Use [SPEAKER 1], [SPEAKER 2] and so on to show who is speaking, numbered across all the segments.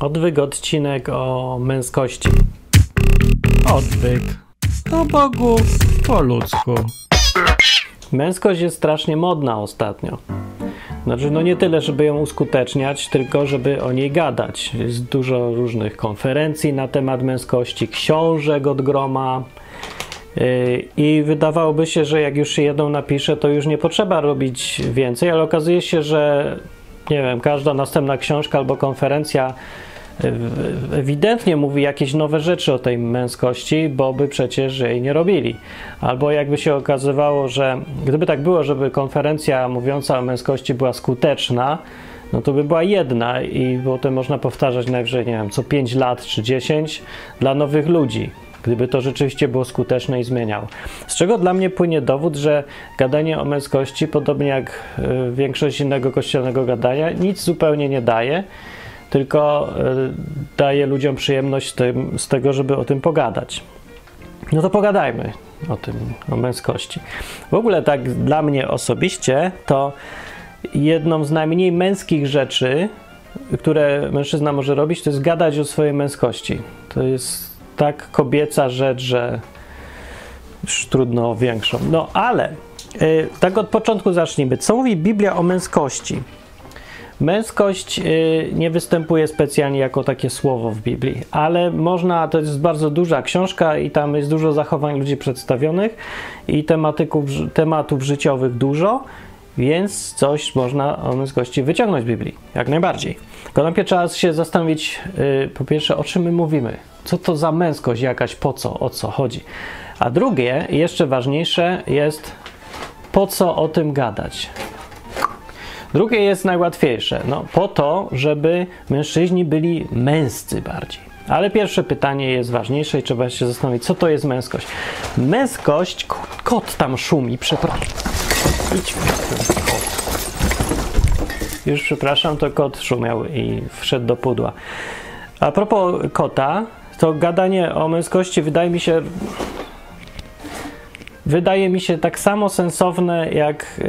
[SPEAKER 1] Odwyk odcinek o męskości. Odwyk. O Bogu po ludzku. Męskość jest strasznie modna ostatnio. Znaczy, no nie tyle, żeby ją uskuteczniać, tylko żeby o niej gadać. Jest dużo różnych konferencji na temat męskości, książek od groma. Yy, I wydawałoby się, że jak już się jedną napisze, to już nie potrzeba robić więcej, ale okazuje się, że nie wiem, każda następna książka albo konferencja ewidentnie mówi jakieś nowe rzeczy o tej męskości, bo by przecież jej nie robili. Albo jakby się okazywało, że gdyby tak było, żeby konferencja mówiąca o męskości była skuteczna, no to by była jedna i potem można powtarzać najwyżej, nie wiem, co 5 lat czy 10 dla nowych ludzi gdyby to rzeczywiście było skuteczne i zmieniało. Z czego dla mnie płynie dowód, że gadanie o męskości, podobnie jak y, większość innego kościelnego gadania, nic zupełnie nie daje tylko e, daje ludziom przyjemność tym, z tego, żeby o tym pogadać. No to pogadajmy o tym, o męskości. W ogóle tak dla mnie osobiście to jedną z najmniej męskich rzeczy, które mężczyzna może robić, to jest gadać o swojej męskości. To jest tak kobieca rzecz, że już trudno o większą. No ale yy, tak od początku zacznijmy. Co mówi Biblia o męskości? Męskość y, nie występuje specjalnie jako takie słowo w Biblii, ale można, to jest bardzo duża książka i tam jest dużo zachowań ludzi przedstawionych i tematyków, tematów życiowych dużo, więc coś można o męskości wyciągnąć z Biblii, jak najbardziej. Tylko najpierw trzeba się zastanowić, y, po pierwsze, o czym my mówimy, co to za męskość jakaś, po co, o co chodzi. A drugie, jeszcze ważniejsze jest, po co o tym gadać. Drugie jest najłatwiejsze. No, po to, żeby mężczyźni byli męscy bardziej. Ale pierwsze pytanie jest ważniejsze i trzeba się zastanowić, co to jest męskość. Męskość, kot tam szumi, przepraszam. Idź kot. Już przepraszam, to kot szumiał i wszedł do pudła. A propos kota, to gadanie o męskości wydaje mi się wydaje mi się tak samo sensowne jak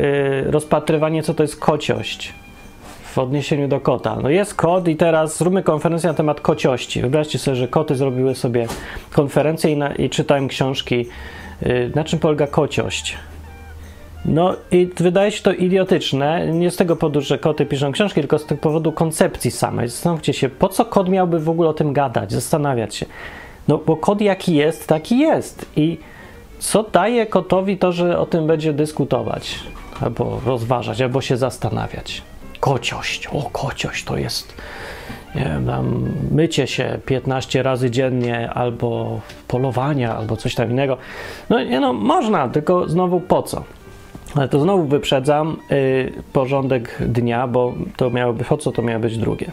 [SPEAKER 1] y, rozpatrywanie, co to jest kociość w odniesieniu do kota. No jest kot i teraz zróbmy konferencję na temat kociości. Wyobraźcie sobie, że koty zrobiły sobie konferencję i, na, i czytałem książki, y, na czym polega kociość. No i wydaje się to idiotyczne, nie z tego powodu, że koty piszą książki, tylko z tego powodu koncepcji samej. Zastanówcie się, po co kot miałby w ogóle o tym gadać, zastanawiać się. No bo kot jaki jest, taki jest i co daje kotowi to, że o tym będzie dyskutować, albo rozważać, albo się zastanawiać? Kociość. O, kociość to jest nie wiem, mycie się 15 razy dziennie, albo polowania, albo coś tam innego. No, nie, no można, tylko znowu po co? Ale to znowu wyprzedzam yy, porządek dnia, bo to miałoby, po co to miało być drugie.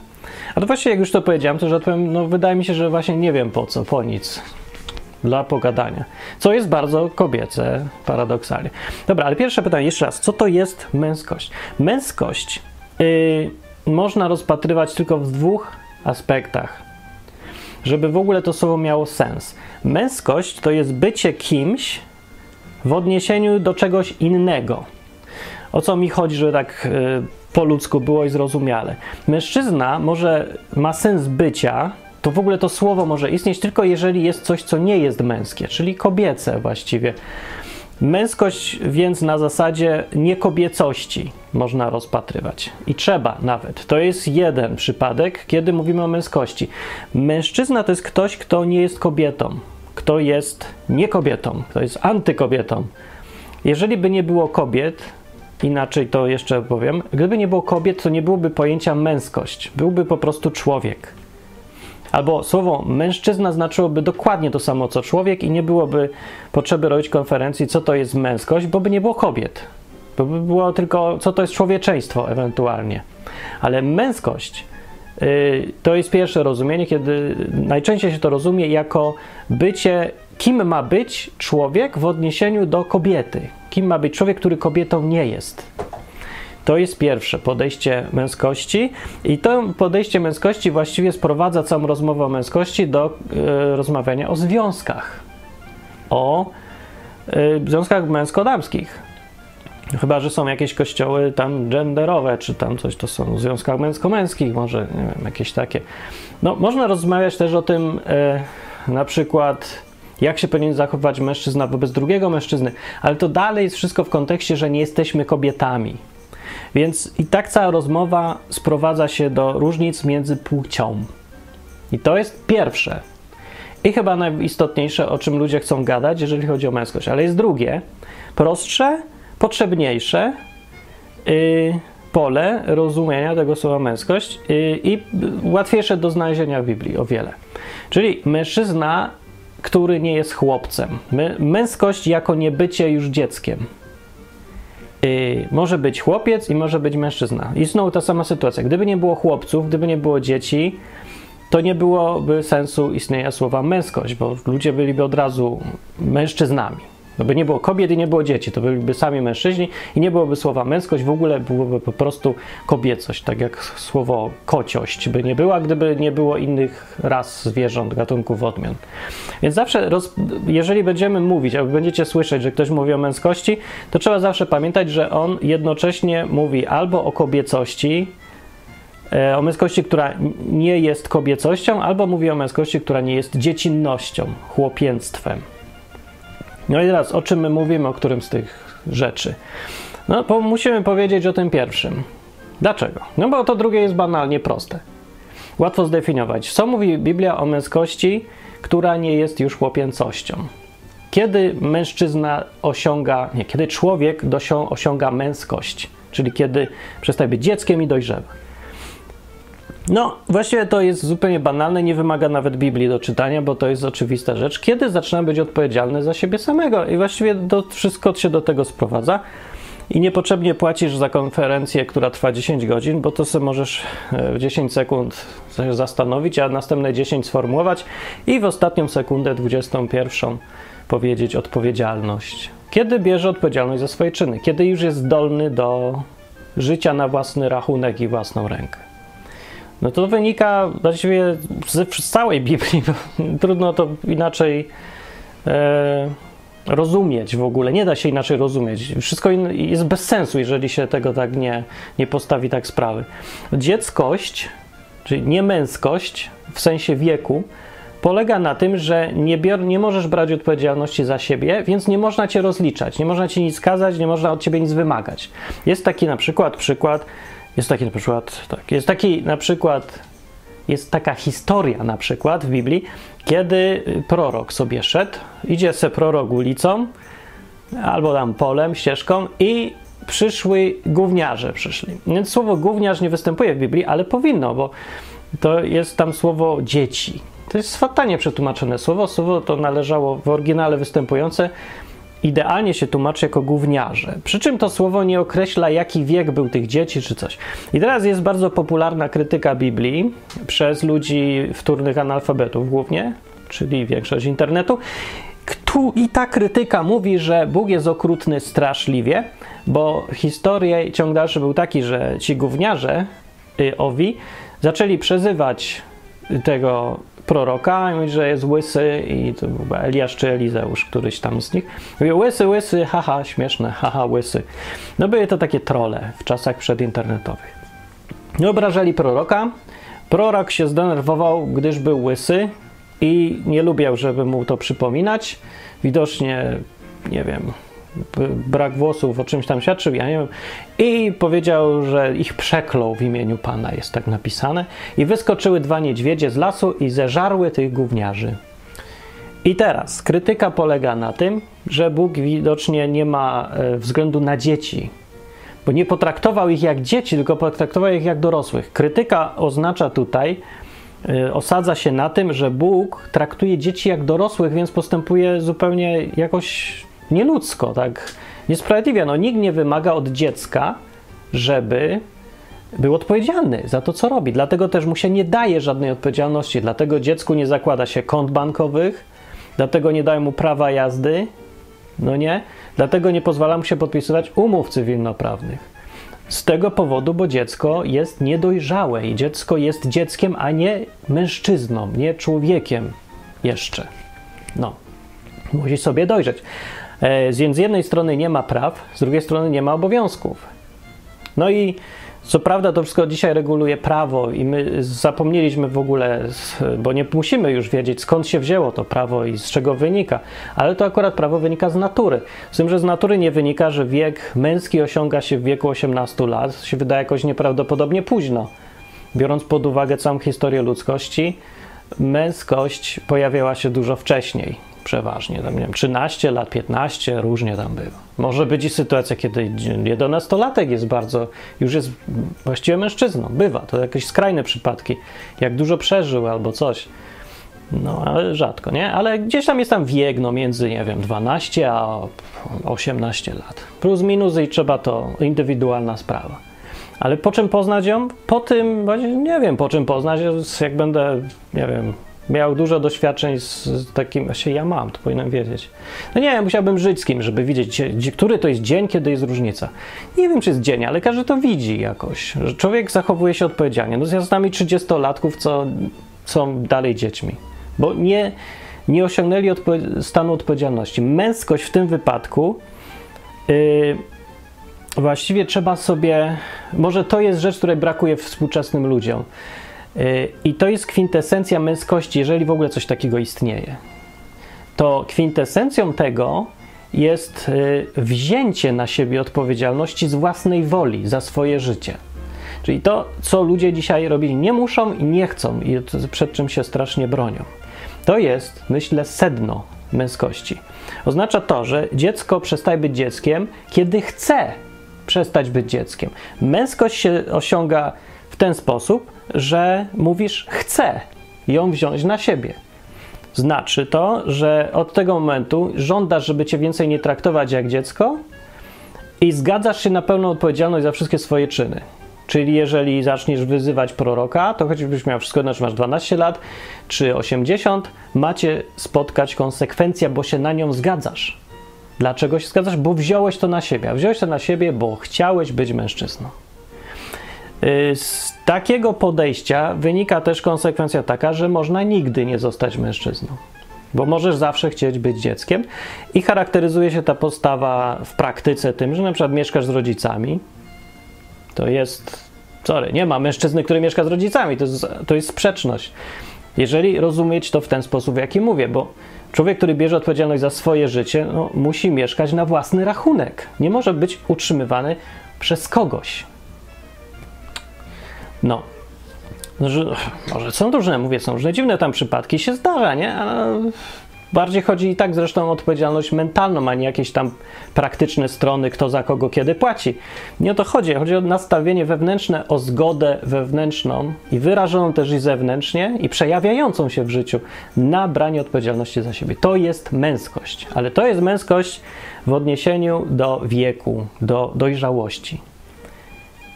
[SPEAKER 1] A to właśnie, jak już to powiedziałem, to że odpowiem, no wydaje mi się, że właśnie nie wiem po co, po nic dla pogadania. Co jest bardzo kobiece, paradoksalnie. Dobra, ale pierwsze pytanie, jeszcze raz. Co to jest męskość? Męskość yy, można rozpatrywać tylko w dwóch aspektach, żeby w ogóle to słowo miało sens. Męskość to jest bycie kimś w odniesieniu do czegoś innego. O co mi chodzi, że tak yy, po ludzku było i zrozumiale. Mężczyzna może ma sens bycia to w ogóle to słowo może istnieć tylko jeżeli jest coś, co nie jest męskie, czyli kobiece właściwie. Męskość więc na zasadzie niekobiecości można rozpatrywać i trzeba nawet. To jest jeden przypadek, kiedy mówimy o męskości. Mężczyzna to jest ktoś, kto nie jest kobietą, kto jest nie kobietą, kto jest antykobietą. Jeżeli by nie było kobiet, inaczej to jeszcze powiem, gdyby nie było kobiet, to nie byłoby pojęcia męskość, byłby po prostu człowiek. Albo słowo mężczyzna znaczyłoby dokładnie to samo co człowiek i nie byłoby potrzeby robić konferencji, co to jest męskość, bo by nie było kobiet. Bo by było tylko, co to jest człowieczeństwo ewentualnie. Ale męskość yy, to jest pierwsze rozumienie, kiedy najczęściej się to rozumie jako bycie, kim ma być człowiek w odniesieniu do kobiety. Kim ma być człowiek, który kobietą nie jest. To jest pierwsze podejście męskości, i to podejście męskości właściwie sprowadza całą rozmowę o męskości do y, rozmawiania o związkach. O y, związkach męsko-damskich. Chyba, że są jakieś kościoły tam genderowe, czy tam coś, to są związkach męsko-męskich, może, nie wiem, jakieś takie. No, można rozmawiać też o tym, e, na przykład, jak się powinien zachować mężczyzna wobec drugiego mężczyzny, ale to dalej jest wszystko w kontekście, że nie jesteśmy kobietami. Więc i tak cała rozmowa sprowadza się do różnic między płcią. I to jest pierwsze. I chyba najistotniejsze, o czym ludzie chcą gadać, jeżeli chodzi o męskość. Ale jest drugie, prostsze, potrzebniejsze yy, pole rozumienia tego słowa męskość yy, i łatwiejsze do znalezienia w Biblii o wiele. Czyli mężczyzna, który nie jest chłopcem. My, męskość jako niebycie już dzieckiem. Yy, może być chłopiec i może być mężczyzna. I znowu ta sama sytuacja. Gdyby nie było chłopców, gdyby nie było dzieci, to nie byłoby sensu istnienia słowa męskość, bo ludzie byliby od razu mężczyznami. No by nie było kobiet i nie było dzieci, to byliby sami mężczyźni i nie byłoby słowa męskość, w ogóle byłoby po prostu kobiecość, tak jak słowo kociość by nie była, gdyby nie było innych ras zwierząt, gatunków, odmian. Więc zawsze, roz, jeżeli będziemy mówić, albo będziecie słyszeć, że ktoś mówi o męskości, to trzeba zawsze pamiętać, że on jednocześnie mówi albo o kobiecości, e, o męskości, która nie jest kobiecością, albo mówi o męskości, która nie jest dziecinnością, chłopięctwem. No i teraz, o czym my mówimy, o którym z tych rzeczy? No, bo musimy powiedzieć o tym pierwszym. Dlaczego? No bo to drugie jest banalnie proste. Łatwo zdefiniować. Co mówi Biblia o męskości, która nie jest już chłopięcością? Kiedy mężczyzna osiąga, nie, kiedy człowiek osiąga męskość, czyli kiedy przestaje być dzieckiem i dojrzewa. No, właściwie to jest zupełnie banalne, nie wymaga nawet Biblii do czytania, bo to jest oczywista rzecz. Kiedy zaczyna być odpowiedzialny za siebie samego? I właściwie to wszystko się do tego sprowadza. I niepotrzebnie płacisz za konferencję, która trwa 10 godzin, bo to sobie możesz w 10 sekund zastanowić, a następne 10 sformułować i w ostatnią sekundę, 21, powiedzieć odpowiedzialność. Kiedy bierze odpowiedzialność za swoje czyny? Kiedy już jest zdolny do życia na własny rachunek i własną rękę? No to wynika właściwie z, całej Biblii. Trudno to inaczej e, rozumieć w ogóle. Nie da się inaczej rozumieć. Wszystko jest bez sensu, jeżeli się tego tak nie, nie postawi tak sprawy. Dzieckość, czyli niemęskość w sensie wieku, polega na tym, że nie, bior, nie możesz brać odpowiedzialności za siebie, więc nie można cię rozliczać, nie można ci nic kazać, nie można od ciebie nic wymagać. Jest taki na przykład przykład jest taki na przykład, tak, jest taki na przykład, jest taka historia na przykład w Biblii, kiedy prorok sobie szedł, idzie se prorok ulicą, albo tam polem, ścieżką i przyszły gówniarze przyszli. Więc słowo gówniarz nie występuje w Biblii, ale powinno, bo to jest tam słowo dzieci. To jest fatalnie przetłumaczone słowo. Słowo to należało w oryginale występujące idealnie się tłumaczy jako gówniarze. Przy czym to słowo nie określa, jaki wiek był tych dzieci czy coś. I teraz jest bardzo popularna krytyka Biblii przez ludzi wtórnych analfabetów głównie, czyli większość internetu. I ta krytyka mówi, że Bóg jest okrutny straszliwie, bo historia ciąg dalszy był taki, że ci gówniarze, y, owi, zaczęli przezywać tego proroka i mówi, że jest łysy i to był Eliasz czy Elizeusz, któryś tam z nich. Mówi, łysy, łysy, haha, śmieszne, haha, łysy. No były to takie trole w czasach przedinternetowych. Nie obrażali proroka. Prorok się zdenerwował, gdyż był łysy i nie lubiał, żeby mu to przypominać. Widocznie, nie wiem, brak włosów o czymś tam świadczył, ja nie wiem. I powiedział, że ich przeklął w imieniu Pana, jest tak napisane. I wyskoczyły dwa niedźwiedzie z lasu i zeżarły tych gówniarzy. I teraz krytyka polega na tym, że Bóg widocznie nie ma e, względu na dzieci, bo nie potraktował ich jak dzieci, tylko potraktował ich jak dorosłych. Krytyka oznacza tutaj, e, osadza się na tym, że Bóg traktuje dzieci jak dorosłych, więc postępuje zupełnie jakoś nieludzko, tak niesprawiedliwie. No, nikt nie wymaga od dziecka, żeby był odpowiedzialny za to, co robi. Dlatego też mu się nie daje żadnej odpowiedzialności. Dlatego dziecku nie zakłada się kont bankowych, dlatego nie daje mu prawa jazdy, no nie? Dlatego nie pozwala mu się podpisywać umów cywilnoprawnych. Z tego powodu, bo dziecko jest niedojrzałe i dziecko jest dzieckiem, a nie mężczyzną, nie człowiekiem jeszcze. No, musi sobie dojrzeć. E, więc z jednej strony nie ma praw, z drugiej strony nie ma obowiązków. No i co prawda to wszystko dzisiaj reguluje prawo i my zapomnieliśmy w ogóle, bo nie musimy już wiedzieć skąd się wzięło to prawo i z czego wynika, ale to akurat prawo wynika z natury. Z tym, że z natury nie wynika, że wiek męski osiąga się w wieku 18 lat, się wydaje jakoś nieprawdopodobnie późno. Biorąc pod uwagę całą historię ludzkości, męskość pojawiała się dużo wcześniej przeważnie, tam nie wiem, 13 lat, 15, różnie tam bywa. Może być i sytuacja, kiedy 11-latek jest bardzo, już jest właściwie mężczyzną, bywa, to jakieś skrajne przypadki, jak dużo przeżył albo coś. No, ale rzadko, nie? Ale gdzieś tam jest tam wiek, no między, nie wiem, 12 a 18 lat. Plus, minus i trzeba to, indywidualna sprawa. Ale po czym poznać ją? Po tym, nie wiem, po czym poznać, jak będę, nie wiem, miał dużo doświadczeń z, takim, właśnie ja mam, to powinienem wiedzieć. No nie, musiałbym żyć z kim, żeby widzieć, który to jest dzień, kiedy jest różnica. Nie wiem, czy jest dzień, ale każdy to widzi jakoś, że człowiek zachowuje się odpowiedzialnie. No z nami 30-latków, co są dalej dziećmi, bo nie, nie osiągnęli odpo- stanu odpowiedzialności. Męskość w tym wypadku yy, właściwie trzeba sobie, może to jest rzecz, której brakuje współczesnym ludziom i to jest kwintesencja męskości, jeżeli w ogóle coś takiego istnieje. To kwintesencją tego jest y, wzięcie na siebie odpowiedzialności z własnej woli za swoje życie. Czyli to, co ludzie dzisiaj robili nie muszą i nie chcą, i przed czym się strasznie bronią. To jest, myślę, sedno męskości. Oznacza to, że dziecko przestaje być dzieckiem, kiedy chce przestać być dzieckiem. Męskość się osiąga w ten sposób, że mówisz chcę ją wziąć na siebie. Znaczy to, że od tego momentu żądasz, żeby cię więcej nie traktować jak dziecko i zgadzasz się na pełną odpowiedzialność za wszystkie swoje czyny. Czyli jeżeli zaczniesz wyzywać proroka, to choćbyś miał wszystko, znaczy masz 12 lat czy 80, macie spotkać konsekwencja, bo się na nią zgadzasz. Dlaczego się zgadzasz? Bo wziąłeś to na siebie. A wziąłeś to na siebie, bo chciałeś być mężczyzną. Y, z takiego podejścia wynika też konsekwencja taka, że można nigdy nie zostać mężczyzną. Bo możesz zawsze chcieć być dzieckiem i charakteryzuje się ta postawa w praktyce tym, że na przykład mieszkasz z rodzicami. To jest. Sorry, nie ma mężczyzny, który mieszka z rodzicami. To jest, to jest sprzeczność. Jeżeli rozumieć to w ten sposób, w jaki mówię, bo człowiek, który bierze odpowiedzialność za swoje życie, no, musi mieszkać na własny rachunek. Nie może być utrzymywany przez kogoś. No. Że, może są różne, mówię, są różne dziwne tam przypadki, się zdarza, nie? Ale bardziej chodzi i tak zresztą o odpowiedzialność mentalną, a nie jakieś tam praktyczne strony, kto za kogo kiedy płaci. Nie o to chodzi. Chodzi o nastawienie wewnętrzne, o zgodę wewnętrzną i wyrażoną też i zewnętrznie i przejawiającą się w życiu na branie odpowiedzialności za siebie. To jest męskość, ale to jest męskość w odniesieniu do wieku, do dojrzałości.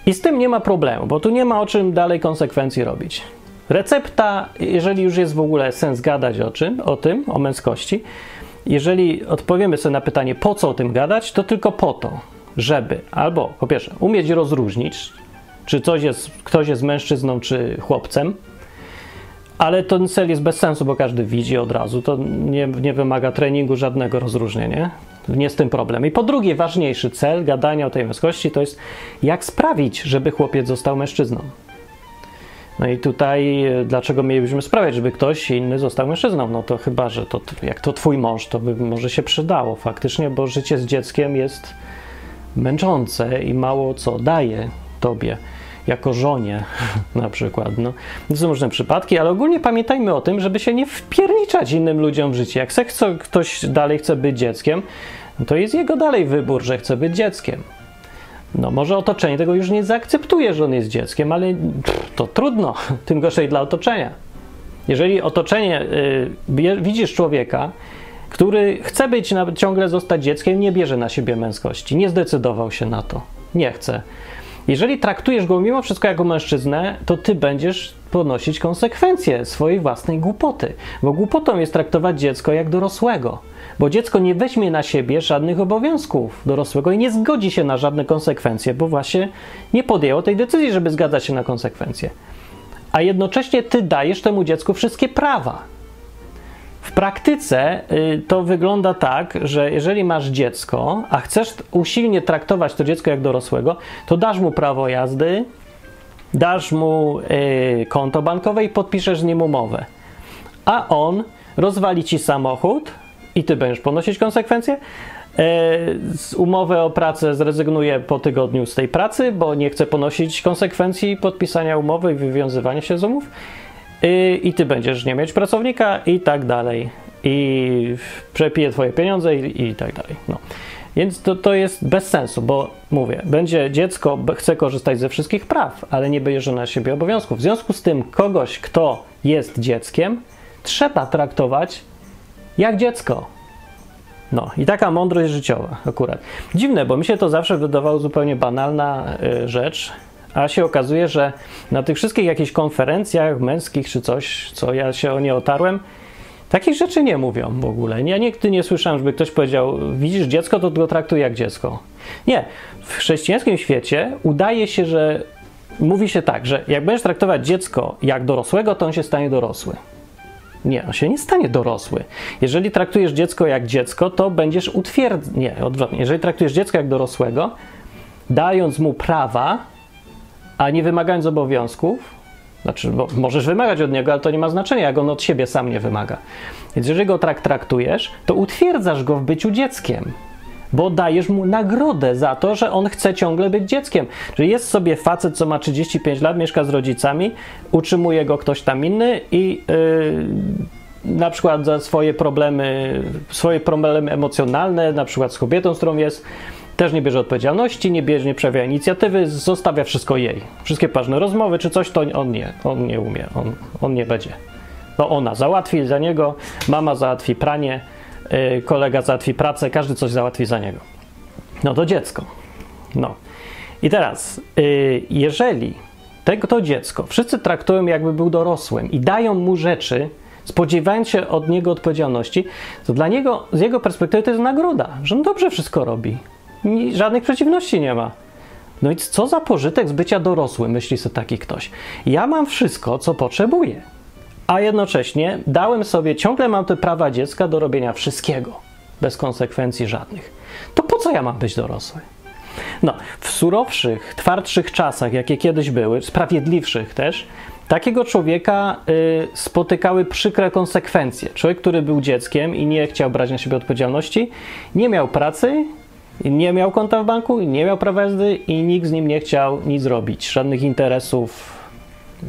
[SPEAKER 1] I z tym nie ma problemu, bo tu nie ma o czym dalej konsekwencji robić. Recepta, jeżeli już jest w ogóle sens gadać o czym, o tym, o męskości, jeżeli odpowiemy sobie na pytanie, po co o tym gadać, to tylko po to, żeby albo po pierwsze umieć rozróżnić, czy coś jest, ktoś jest mężczyzną czy chłopcem, ale ten cel jest bez sensu, bo każdy widzi od razu. To nie, nie wymaga treningu żadnego rozróżnienia. Nie z tym problem. I po drugie, ważniejszy cel gadania o tej męskości to jest, jak sprawić, żeby chłopiec został mężczyzną. No i tutaj, e, dlaczego mielibyśmy sprawiać, żeby ktoś inny został mężczyzną? No to chyba, że to jak to twój mąż, to by może się przydało faktycznie, bo życie z dzieckiem jest męczące i mało co daje tobie jako żonie na przykład. No. To są różne przypadki, ale ogólnie pamiętajmy o tym, żeby się nie wpierniczać innym ludziom w życie. Jak chce, ktoś dalej chce być dzieckiem, no to jest jego dalej wybór, że chce być dzieckiem. No może otoczenie tego już nie zaakceptuje, że on jest dzieckiem, ale to trudno, tym gorzej dla otoczenia. Jeżeli otoczenie, y, widzisz człowieka, który chce być, ciągle zostać dzieckiem, nie bierze na siebie męskości, nie zdecydował się na to, nie chce. Jeżeli traktujesz go mimo wszystko jako mężczyznę, to ty będziesz ponosić konsekwencje swojej własnej głupoty. Bo głupotą jest traktować dziecko jak dorosłego. Bo dziecko nie weźmie na siebie żadnych obowiązków dorosłego i nie zgodzi się na żadne konsekwencje, bo właśnie nie podjęło tej decyzji, żeby zgadzać się na konsekwencje. A jednocześnie ty dajesz temu dziecku wszystkie prawa. W praktyce y, to wygląda tak, że jeżeli masz dziecko, a chcesz usilnie traktować to dziecko jak dorosłego, to dasz mu prawo jazdy, dasz mu y, konto bankowe i podpiszesz z nim umowę. A on rozwali ci samochód i ty będziesz ponosić konsekwencje. Y, z umowy o pracę zrezygnuje po tygodniu z tej pracy, bo nie chce ponosić konsekwencji podpisania umowy i wywiązywania się z umów. Y, I ty będziesz nie mieć pracownika i tak dalej. I przepije twoje pieniądze i, i tak dalej. No. Więc to, to jest bez sensu, bo mówię, będzie dziecko, chce korzystać ze wszystkich praw, ale nie bierze na siebie obowiązków. W związku z tym, kogoś, kto jest dzieckiem, trzeba traktować jak dziecko. No i taka mądrość życiowa akurat. Dziwne, bo mi się to zawsze wydawało zupełnie banalna y, rzecz, a się okazuje, że na tych wszystkich jakichś konferencjach męskich czy coś, co ja się o nie otarłem, takich rzeczy nie mówią w ogóle. Ja nigdy nie słyszałem, żeby ktoś powiedział, widzisz dziecko, to go traktuj jak dziecko. Nie. W chrześcijańskim świecie udaje się, że mówi się tak, że jak będziesz traktować dziecko jak dorosłego, to on się stanie dorosły. Nie, on się nie stanie dorosły. Jeżeli traktujesz dziecko jak dziecko, to będziesz utwierdzony. Nie, odwrotnie. Jeżeli traktujesz dziecko jak dorosłego, dając mu prawa, a nie wymagając obowiązków, znaczy, bo możesz wymagać od niego, ale to nie ma znaczenia, jak on od siebie sam nie wymaga. Więc jeżeli go tak traktujesz, to utwierdzasz go w byciu dzieckiem, bo dajesz mu nagrodę za to, że on chce ciągle być dzieckiem. Czyli jest sobie facet, co ma 35 lat, mieszka z rodzicami, utrzymuje go ktoś tam inny i yy, na przykład za swoje problemy, swoje problemy emocjonalne, na przykład z kobietą, z którą jest, też nie bierze odpowiedzialności, nie bierze, nie przejawia inicjatywy, zostawia wszystko jej. Wszystkie ważne rozmowy czy coś, to on nie, on nie umie, on, on nie będzie. To ona załatwi za niego, mama załatwi pranie, kolega załatwi pracę, każdy coś załatwi za niego. No to dziecko. No. I teraz, yy, jeżeli tego to dziecko wszyscy traktują jakby był dorosłym i dają mu rzeczy, spodziewając się od niego odpowiedzialności, to dla niego, z jego perspektywy to jest nagroda, że on dobrze wszystko robi żadnych przeciwności nie ma. No i co za pożytek z bycia dorosłym, myśli sobie taki ktoś. Ja mam wszystko, co potrzebuję, a jednocześnie dałem sobie, ciągle mam te prawa dziecka do robienia wszystkiego, bez konsekwencji żadnych. To po co ja mam być dorosły? No, w surowszych, twardszych czasach, jakie kiedyś były, sprawiedliwszych też, takiego człowieka y, spotykały przykre konsekwencje. Człowiek, który był dzieckiem i nie chciał brać na siebie odpowiedzialności, nie miał pracy, nie miał konta w banku, nie miał prawa jazdy i nikt z nim nie chciał nic robić, żadnych interesów,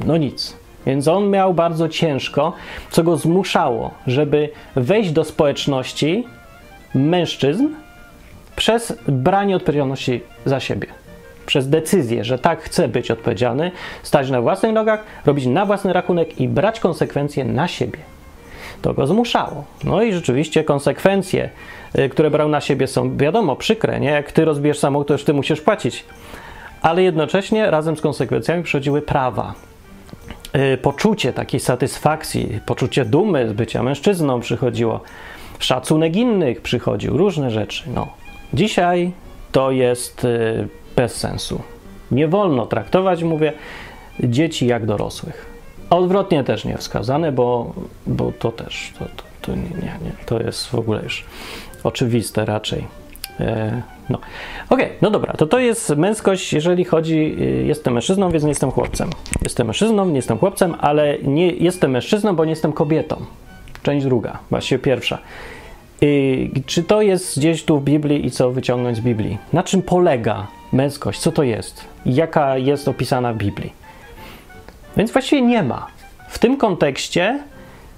[SPEAKER 1] no nic. Więc on miał bardzo ciężko, co go zmuszało, żeby wejść do społeczności mężczyzn przez branie odpowiedzialności za siebie. Przez decyzję, że tak chce być odpowiedzialny, stać na własnych nogach, robić na własny rachunek i brać konsekwencje na siebie. To go zmuszało. No i rzeczywiście konsekwencje Y, które brał na siebie, są wiadomo przykre, nie? Jak ty rozbijesz samochód, to już ty musisz płacić. Ale jednocześnie razem z konsekwencjami przychodziły prawa. Y, poczucie takiej satysfakcji, poczucie dumy z bycia mężczyzną przychodziło, szacunek innych przychodził, różne rzeczy. No. Dzisiaj to jest y, bez sensu. Nie wolno traktować, mówię, dzieci jak dorosłych. Odwrotnie też nie wskazane, bo, bo to też to, to, to nie, nie, nie, to jest w ogóle już oczywiste raczej. E, no, okej, okay, no dobra, to to jest męskość, jeżeli chodzi, e, jestem mężczyzną, więc nie jestem chłopcem. Jestem mężczyzną, nie jestem chłopcem, ale nie jestem mężczyzną, bo nie jestem kobietą. Część druga, właściwie pierwsza. I, e, czy to jest gdzieś tu w Biblii i co wyciągnąć z Biblii? Na czym polega męskość? Co to jest? Jaka jest opisana w Biblii? Więc właściwie nie ma. W tym kontekście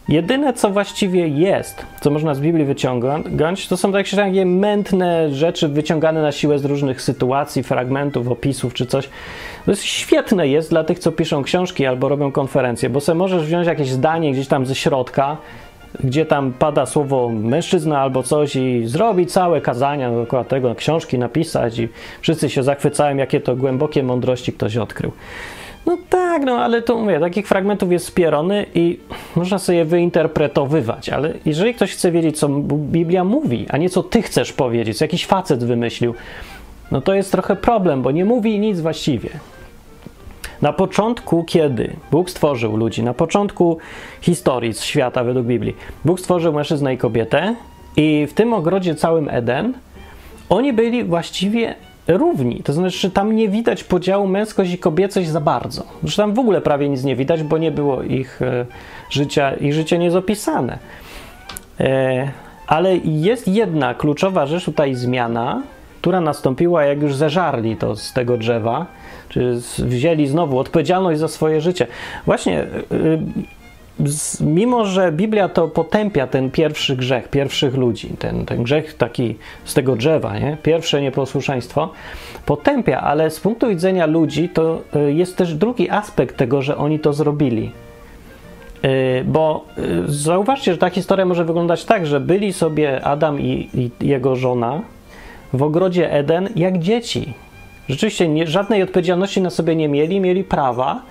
[SPEAKER 1] Jedyne, co właściwie jest, co można z Biblii wyciągnąć, to są takie mętne rzeczy wyciągane na siłę z różnych sytuacji, fragmentów, opisów czy coś. To jest świetne jest dla tych, co piszą książki albo robią konferencje, bo sobie możesz wziąć jakieś zdanie gdzieś tam ze środka, gdzie tam pada słowo mężczyzna albo coś i zrobić całe kazania dookoła tego, książki napisać i wszyscy się zachwycają, jakie to głębokie mądrości ktoś odkrył. No tak, no ale to mówię, takich fragmentów jest spierony i można sobie wyinterpretowywać, ale jeżeli ktoś chce wiedzieć, co Biblia mówi, a nie co ty chcesz powiedzieć, co jakiś facet wymyślił, no to jest trochę problem, bo nie mówi nic właściwie. Na początku, kiedy Bóg stworzył ludzi, na początku historii świata według Biblii, Bóg stworzył mężczyznę i kobietę, i w tym ogrodzie całym Eden oni byli właściwie równi. To znaczy, tam nie widać podziału męskość i kobiecość za bardzo. Że tam w ogóle prawie nic nie widać, bo nie było ich e, życia, ich życie nie jest opisane. E, ale jest jedna kluczowa rzecz tutaj zmiana, która nastąpiła, jak już zeżarli to z tego drzewa, czy wzięli znowu odpowiedzialność za swoje życie. Właśnie, e, mimo że Biblia to potępia ten pierwszy grzech pierwszych ludzi, ten, ten grzech taki z tego drzewa, nie? pierwsze nieposłuszeństwo, potępia, ale z punktu widzenia ludzi to e, jest też drugi aspekt tego, że oni to zrobili. E, bo e, zauważcie, że ta historia może wyglądać tak, że byli sobie Adam i, i jego żona w ogrodzie Eden jak dzieci. Rzeczywiście nie, żadnej odpowiedzialności na sobie nie mieli, mieli prawa,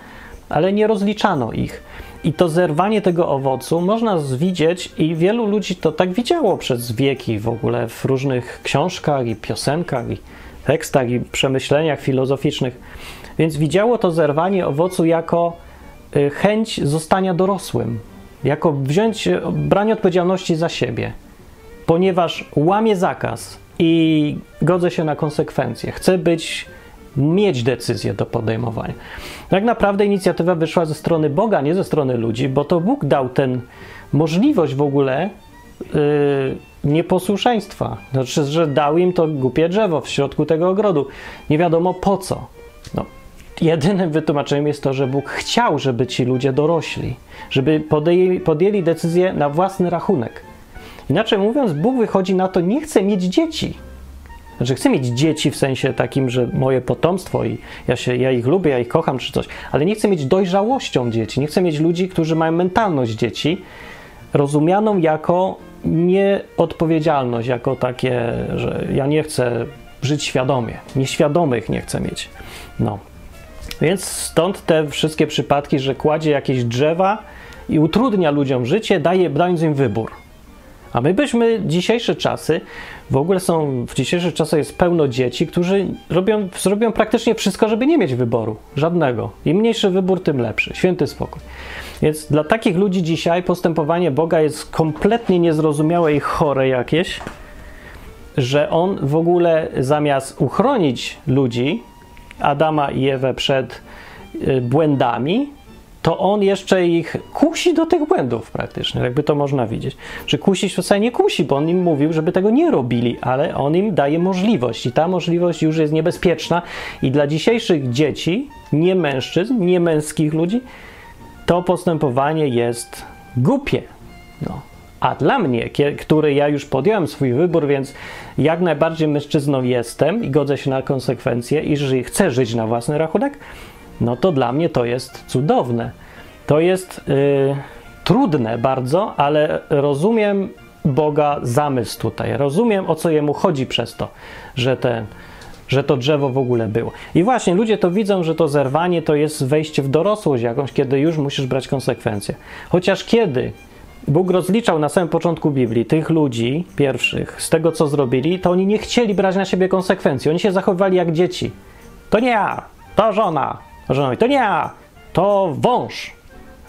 [SPEAKER 1] ale nie rozliczano ich. I to zerwanie tego owocu można widzieć, i wielu ludzi to tak widziało przez wieki w ogóle w różnych książkach i piosenkach, i tekstach, i przemyśleniach filozoficznych. Więc widziało to zerwanie owocu jako y, chęć zostania dorosłym, jako wziąć, branie odpowiedzialności za siebie, ponieważ łamie zakaz i godzę się na konsekwencje. Chcę być mieć decyzję do podejmowania. Tak naprawdę inicjatywa wyszła ze strony Boga, nie ze strony ludzi, bo to Bóg dał ten możliwość w ogóle yy, nieposłuszeństwa. Znaczy, że dał im to głupie drzewo w środku tego ogrodu. Nie wiadomo po co. No, jedynym wytłumaczeniem jest to, że Bóg chciał, żeby ci ludzie dorośli, żeby podjęli, podjęli decyzję na własny rachunek. Inaczej mówiąc, Bóg wychodzi na to, nie chce mieć dzieci. Znaczy, chcę mieć dzieci w sensie takim, że moje potomstwo i ja, się, ja ich lubię, ja ich kocham czy coś, ale nie chcę mieć dojrzałością dzieci. Nie chcę mieć ludzi, którzy mają mentalność dzieci, rozumianą jako nieodpowiedzialność, jako takie, że ja nie chcę żyć świadomie. Nieświadomych nie chcę mieć. No. Więc stąd te wszystkie przypadki, że kładzie jakieś drzewa i utrudnia ludziom życie, daje, dając im wybór. A my byśmy dzisiejsze czasy, w ogóle są, w dzisiejszych czasach jest pełno dzieci, którzy robią, zrobią praktycznie wszystko, żeby nie mieć wyboru. Żadnego. Im mniejszy wybór, tym lepszy. Święty spokój. Więc dla takich ludzi dzisiaj postępowanie Boga jest kompletnie niezrozumiałe i chore jakieś, że On w ogóle zamiast uchronić ludzi, Adama i Ewę przed y, błędami, to on jeszcze ich kusi do tych błędów praktycznie, jakby to można widzieć. Że kusić to wcale nie kusi, bo on im mówił, żeby tego nie robili, ale on im daje możliwość i ta możliwość już jest niebezpieczna i dla dzisiejszych dzieci, nie mężczyzn, nie męskich ludzi, to postępowanie jest głupie. No. A dla mnie, który ja już podjąłem swój wybór, więc jak najbardziej mężczyzną jestem i godzę się na konsekwencje i chcę żyć na własny rachunek, no to dla mnie to jest cudowne. To jest yy, trudne bardzo, ale rozumiem Boga zamysł tutaj. Rozumiem o co jemu chodzi przez to, że ten że to drzewo w ogóle było. I właśnie ludzie to widzą, że to zerwanie to jest wejście w dorosłość jakąś, kiedy już musisz brać konsekwencje. Chociaż kiedy Bóg rozliczał na samym początku Biblii tych ludzi pierwszych z tego, co zrobili, to oni nie chcieli brać na siebie konsekwencji. Oni się zachowywali jak dzieci. To nie ja, to żona, Żona mówi, to nie ja, to wąż.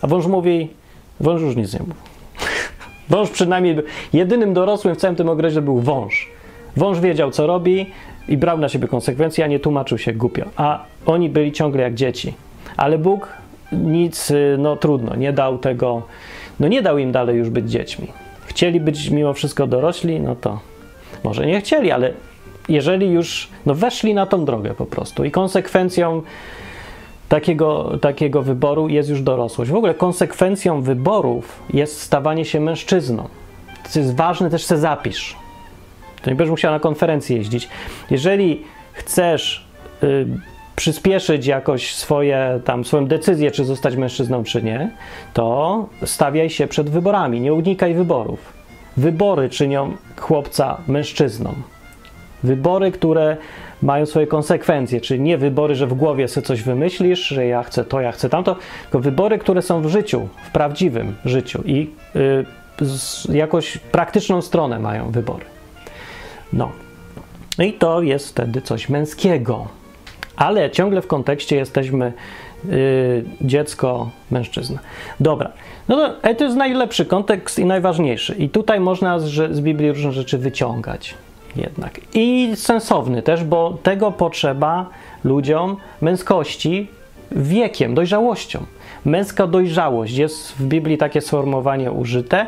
[SPEAKER 1] A wąż mówi, wąż już nic nie mówi. Wąż przynajmniej jedynym dorosłym w całym tym ogrodzie był wąż. Wąż wiedział, co robi i brał na siebie konsekwencje, a nie tłumaczył się głupio. A oni byli ciągle jak dzieci. Ale Bóg nic, no trudno, nie dał tego, no nie dał im dalej już być dziećmi. Chcieli być mimo wszystko dorośli, no to może nie chcieli, ale jeżeli już no weszli na tą drogę po prostu i konsekwencją takiego, takiego wyboru jest już dorosłość. W ogóle konsekwencją wyborów jest stawanie się mężczyzną. To jest ważne, też se zapisz. To nie będziesz musiał na konferencję jeździć. Jeżeli chcesz y, przyspieszyć jakoś swoje, tam, swoją decyzję, czy zostać mężczyzną, czy nie, to stawiaj się przed wyborami, nie unikaj wyborów. Wybory czynią chłopca mężczyzną. Wybory, które mają swoje konsekwencje, czyli nie wybory, że w głowie sobie coś wymyślisz, że ja chcę to, ja chcę tamto, tylko wybory, które są w życiu, w prawdziwym życiu i y, jakoś praktyczną stronę mają wybory. No. I to jest wtedy coś męskiego. Ale ciągle w kontekście jesteśmy Yy, dziecko, mężczyzna. Dobra, no to, to jest najlepszy kontekst i najważniejszy. I tutaj można z, z Biblii różne rzeczy wyciągać jednak. I sensowny też, bo tego potrzeba ludziom męskości wiekiem, dojrzałością. Męska dojrzałość jest w Biblii takie sformułowanie użyte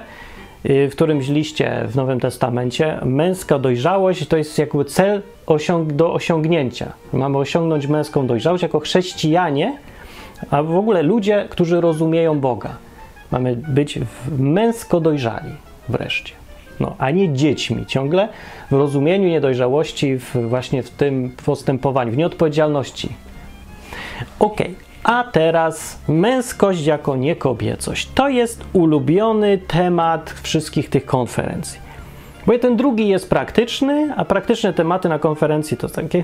[SPEAKER 1] yy, w którymś liście w Nowym Testamencie. Męska dojrzałość to jest jakby cel osiąg do osiągnięcia. Mamy osiągnąć męską dojrzałość jako chrześcijanie a w ogóle ludzie, którzy rozumieją Boga. Mamy być męsko dojrzali wreszcie. No, a nie dziećmi ciągle w rozumieniu niedojrzałości, w, właśnie w tym postępowaniu, w nieodpowiedzialności. Ok, a teraz męskość jako niekobiecość. To jest ulubiony temat wszystkich tych konferencji. Bo ten drugi jest praktyczny, a praktyczne tematy na konferencji to takie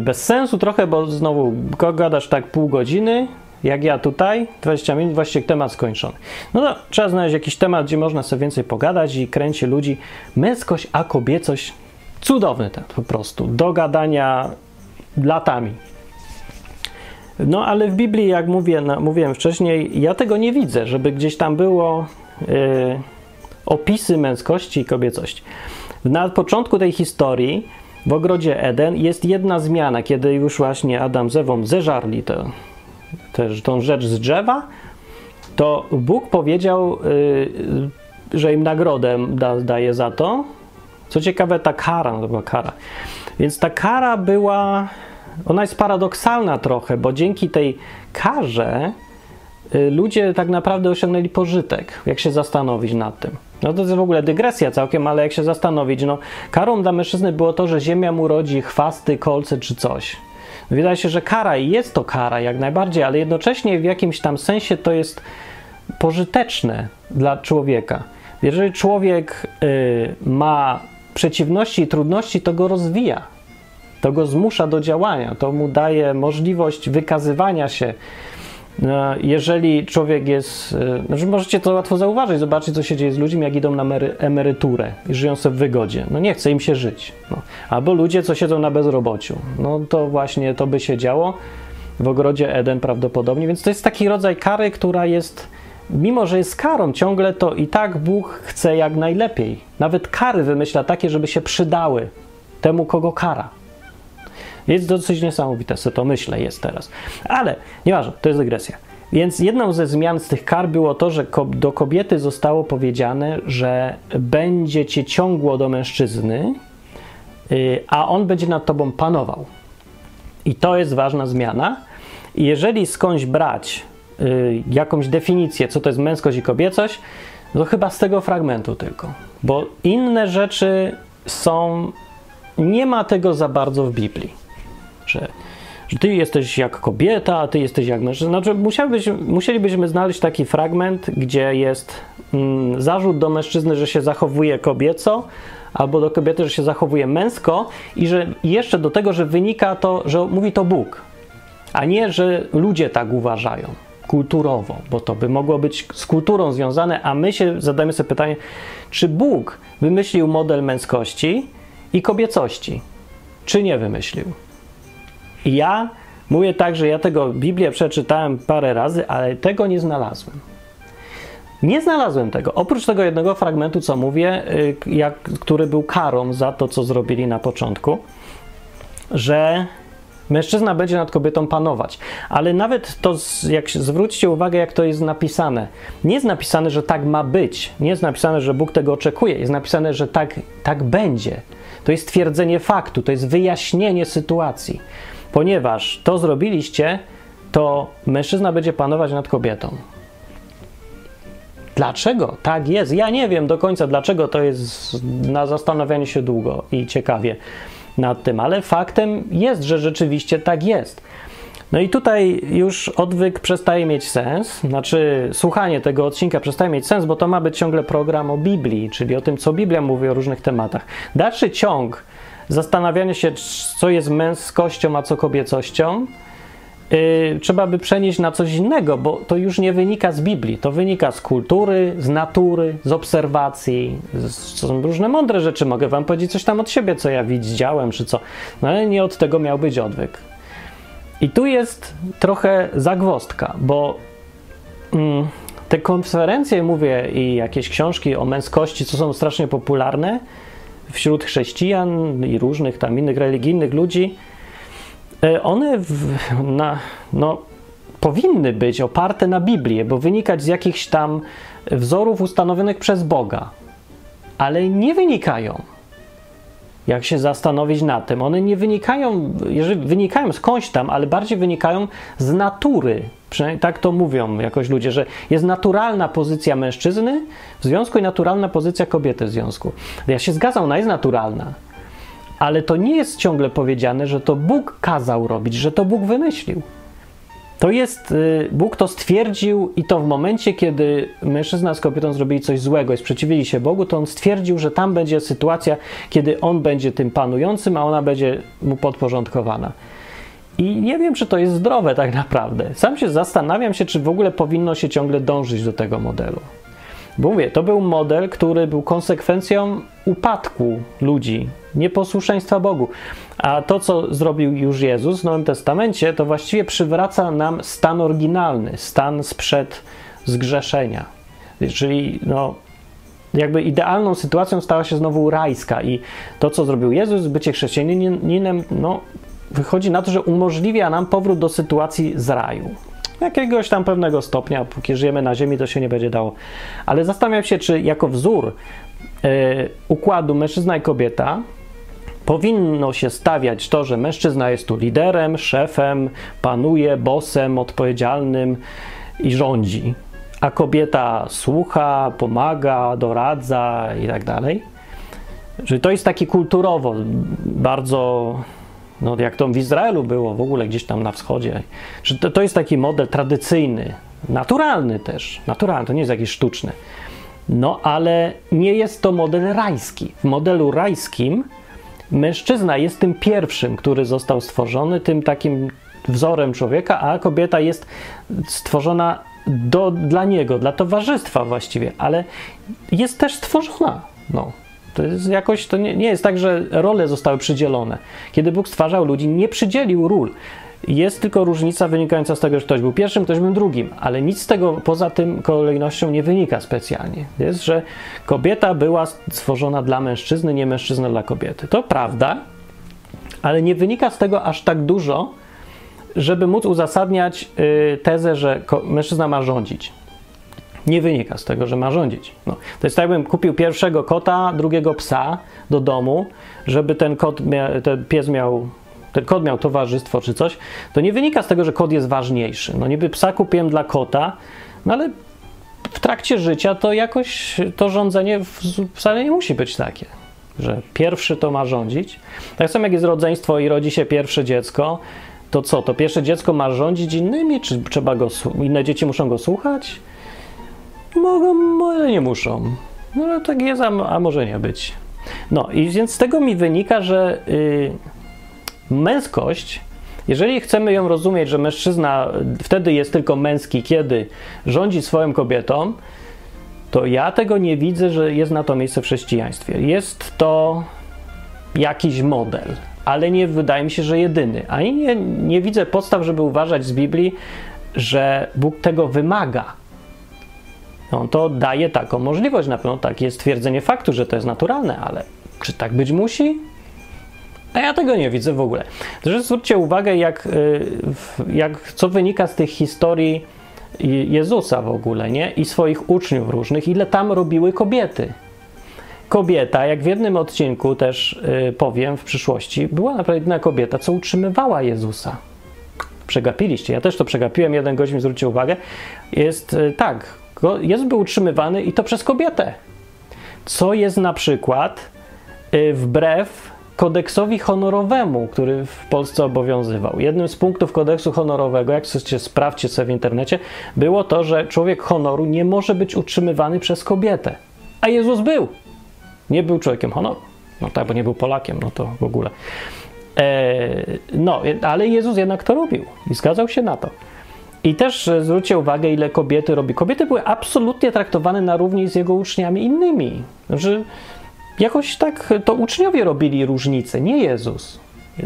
[SPEAKER 1] bez sensu trochę, bo znowu gadasz tak pół godziny, jak ja tutaj, 20 minut, właściwie temat skończony. No to trzeba znaleźć jakiś temat, gdzie można sobie więcej pogadać i kręci ludzi. Męskość, a kobiecość, cudowny ten po prostu, do gadania latami. No ale w Biblii, jak mówię, no, mówiłem wcześniej, ja tego nie widzę, żeby gdzieś tam było yy, opisy męskości i kobiecości. Na początku tej historii w ogrodzie Eden jest jedna zmiana, kiedy już właśnie Adam z Ewą zeżarli tę, tę, tą rzecz z drzewa, to Bóg powiedział, yy, że im nagrodę da, daje za to. Co ciekawe, ta kara, no to była kara. Więc ta kara była, ona jest paradoksalna trochę, bo dzięki tej karze Y, ludzie tak naprawdę osiągnęli pożytek, jak się zastanowić nad tym. No to jest w ogóle dygresja całkiem, ale jak się zastanowić, no karą dla mężczyzny było to, że ziemia mu rodzi chwasty, kolce czy coś. Wydaje się, że kara i jest to kara jak najbardziej, ale jednocześnie w jakimś tam sensie to jest pożyteczne dla człowieka. Jeżeli człowiek y, ma przeciwności i trudności, to go rozwija, to go zmusza do działania, to mu daje możliwość wykazywania się jeżeli człowiek jest, e, znaczy możecie to łatwo zauważyć, zobaczyć co się dzieje z ludźmi, jak idą na emeryturę i żyją sobie w wygodzie. No nie chce im się żyć. No. Albo ludzie, co siedzą na bezrobociu. No to właśnie to by się działo w ogrodzie Eden prawdopodobnie, więc to jest taki rodzaj kary, która jest, mimo że jest karą ciągle, to i tak Bóg chce jak najlepiej. Nawet kary wymyśla takie, żeby się przydały temu, kogo kara. Jest dosyć niesamowite, co to myślę jest teraz. Ale nieważne, to jest dygresja. Więc jedną ze zmian z tych kar było to, że do kobiety zostało powiedziane, że będzie cię ciągło do mężczyzny, y, a on będzie nad tobą panował. I to jest ważna zmiana. Jeżeli skądś brać y, jakąś definicję, co to jest męskość i kobiecość, to chyba z tego fragmentu tylko. Bo inne rzeczy są. Nie ma tego za bardzo w Biblii że, że ty jesteś jak kobieta, a ty jesteś jak mężczyzna. Znaczy, musielibyśmy znaleźć taki fragment, gdzie jest mm, zarzut do mężczyzny, że się zachowuje kobieco, albo do kobiety, że się zachowuje męsko, i że jeszcze do tego, że wynika to, że mówi to Bóg, a nie, że ludzie tak uważają kulturowo, bo to by mogło być z kulturą związane, a my się zadajemy sobie pytanie, czy Bóg wymyślił model męskości i kobiecości, czy nie wymyślił? I ja mówię tak, że ja tego Biblię przeczytałem parę razy, ale tego nie znalazłem. Nie znalazłem tego. Oprócz tego jednego fragmentu, co mówię, y, jak, który był karą za to, co zrobili na początku, że mężczyzna będzie nad kobietą panować. Ale nawet to, jak zwróćcie uwagę, jak to jest napisane. Nie jest napisane, że tak ma być. Nie jest napisane, że Bóg tego oczekuje. Jest napisane, że tak, tak będzie. To jest twierdzenie faktu, to jest wyjaśnienie sytuacji ponieważ to zrobiliście, to mężczyzna będzie panować nad kobietą. Dlaczego tak jest? Ja nie wiem do końca, dlaczego to jest na zastanawianie się długo i ciekawie nad tym, ale faktem jest, że rzeczywiście tak jest. No i tutaj już odwyk przestaje mieć sens, znaczy słuchanie tego odcinka przestaje mieć sens, bo to ma być ciągle program o Biblii, czyli o tym, co Biblia mówi o różnych tematach. Dalszy ciąg zastanawianie się, co jest męskością, a co kobiecością, yy, trzeba by przenieść na coś innego, bo to już nie wynika z Biblii, to wynika z kultury, z natury, z obserwacji. Z, są różne mądre rzeczy, mogę wam powiedzieć coś tam od siebie, co ja widziałem, czy co, no ale nie od tego miał być odwyk. I tu jest trochę zagwostka, bo mm, te konferencje, mówię, i jakieś książki o męskości, co są strasznie popularne wśród chrześcijan i różnych tam innych religijnych ludzi, e, one w, na, no, powinny być oparte na Biblii, bo wynikać z jakichś tam wzorów ustanowionych przez Boga, ale nie wynikają. Jak się zastanowić nad tym, one nie wynikają, jeżeli wynikają skądś tam, ale bardziej wynikają z natury. Przynajmniej tak to mówią jakoś ludzie, że jest naturalna pozycja mężczyzny w związku i naturalna pozycja kobiety w związku. Ja się zgadzam, ona jest naturalna, ale to nie jest ciągle powiedziane, że to Bóg kazał robić, że to Bóg wymyślił. To jest, y, Bóg to stwierdził i to w momencie, kiedy mężczyzna z kobietą zrobili coś złego i sprzeciwili się Bogu, to on stwierdził, że tam będzie sytuacja, kiedy on będzie tym panującym, a ona będzie mu podporządkowana. I nie wiem, czy to jest zdrowe tak naprawdę. Sam się zastanawiam się, czy w ogóle powinno się ciągle dążyć do tego modelu. Bo mówię, to był model, który był konsekwencją upadku ludzi, nieposłuszeństwa Bogu. A to, co zrobił już Jezus w Nowym Testamencie, to właściwie przywraca nam stan oryginalny, stan sprzed zgrzeszenia. Czyli no, jakby idealną sytuacją stała się znowu rajska i to, co zrobił Jezus, bycie chrześcijaninem, no, wychodzi na to, że umożliwia nam powrót do sytuacji z raju. Jakiegoś tam pewnego stopnia, póki żyjemy na ziemi, to się nie będzie dało. Ale zastanawiam się, czy jako wzór yy, układu mężczyzna i kobieta powinno się stawiać to, że mężczyzna jest tu liderem, szefem, panuje, bosem, odpowiedzialnym i rządzi, a kobieta słucha, pomaga, doradza i tak dalej. Że to jest taki kulturowo bardzo, no jak to w Izraelu było, w ogóle gdzieś tam na wschodzie, że to, to jest taki model tradycyjny, naturalny też, naturalny, to nie jest jakiś sztuczny. No ale nie jest to model rajski. W modelu rajskim mężczyzna jest tym pierwszym, który został stworzony, tym takim wzorem człowieka, a kobieta jest stworzona do, dla niego, dla towarzystwa właściwie, ale jest też stworzona. No. To jest jakoś, to nie, nie jest tak, że role zostały przydzielone. Kiedy Bóg stwarzał ludzi, nie przydzielił ról. Jest tylko różnica wynikająca z tego, że ktoś był pierwszym, ktoś był drugim, ale nic z tego poza tym kolejnością nie wynika specjalnie. Jest, że kobieta była stworzona dla mężczyzny, nie mężczyzna dla kobiety. To prawda, ale nie wynika z tego aż tak dużo, żeby móc uzasadniać y, tezę, że mężczyzna ma rządzić. Nie wynika z tego, że ma rządzić. No, to jest tak, jakbym kupił pierwszego kota, drugiego psa do domu, żeby ten, kot ten pies miał ten kot miał towarzystwo czy coś, to nie wynika z tego, że kot jest ważniejszy. No niby psa kupiłem dla kota, no ale w trakcie życia to jakoś to rządzenie wcale nie musi być takie, że pierwszy to ma rządzić. Tak samo jak jest rodzeństwo i rodzi się pierwsze dziecko, to co, to pierwsze dziecko ma rządzić innymi, czy trzeba go, inne dzieci muszą go słuchać? Mogą, ale nie muszą. No tak jest, a, a może nie być. No i więc z tego mi wynika, że... Yy, męskość, jeżeli chcemy ją rozumieć, że mężczyzna wtedy jest tylko męski, kiedy rządzi swoją kobietą, to ja tego nie widzę, że jest na to miejsce w chrześcijaństwie. Jest to jakiś model, ale nie wydaje mi się, że jedyny. Ani nie, nie widzę podstaw, żeby uważać z Biblii, że Bóg tego wymaga. On to daje taką możliwość. Na pewno takie jest twierdzenie faktu, że to jest naturalne, ale czy tak być musi? A ja tego nie widzę w ogóle. Zresztą zwróćcie uwagę, jak, y, jak, co wynika z tych historii Jezusa w ogóle, nie? I swoich uczniów różnych, ile tam robiły kobiety. Kobieta, jak w jednym odcinku też y, powiem w przyszłości, była naprawdę jedna kobieta, co utrzymywała Jezusa. Przegapiliście, ja też to przegapiłem, jeden gość mi zwrócił uwagę. Jest y, tak, Jezus był utrzymywany i to przez kobietę. Co jest na przykład wbrew kodeksowi honorowemu, który w Polsce obowiązywał. Jednym z punktów kodeksu honorowego, jak chcecie sprawdźcie sobie w internecie, było to, że człowiek honoru nie może być utrzymywany przez kobietę. A Jezus był. Nie był człowiekiem honoru. No tak, bo nie był Polakiem, no to w ogóle. Eee, no, ale Jezus jednak to robił i zgadzał się na to. I też zwróćcie uwagę, ile kobiety robi. Kobiety były absolutnie traktowane na równi z jego uczniami innymi. Znaczy, jakoś tak to uczniowie robili różnicę, nie Jezus.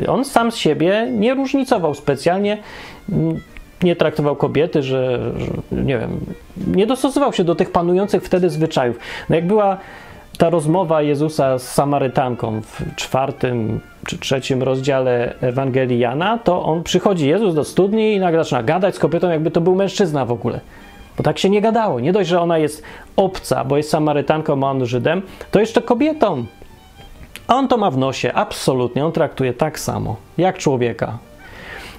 [SPEAKER 1] On sam z siebie nie różnicował specjalnie, nie traktował kobiety, że, że nie wiem, nie dostosował się do tych panujących wtedy zwyczajów. No jak była ta rozmowa Jezusa z Samarytanką w czwartym czy trzecim rozdziale Ewangelii Jana, to on przychodzi Jezus do studni i nagle zaczyna gadać z kobietą, jakby to był mężczyzna w ogóle. Bo tak się nie gadało. Nie dość, że ona jest obca, bo jest Samarytanką, a on Żydem, to jeszcze kobietą. A on to ma w nosie, absolutnie. On traktuje tak samo, jak człowieka.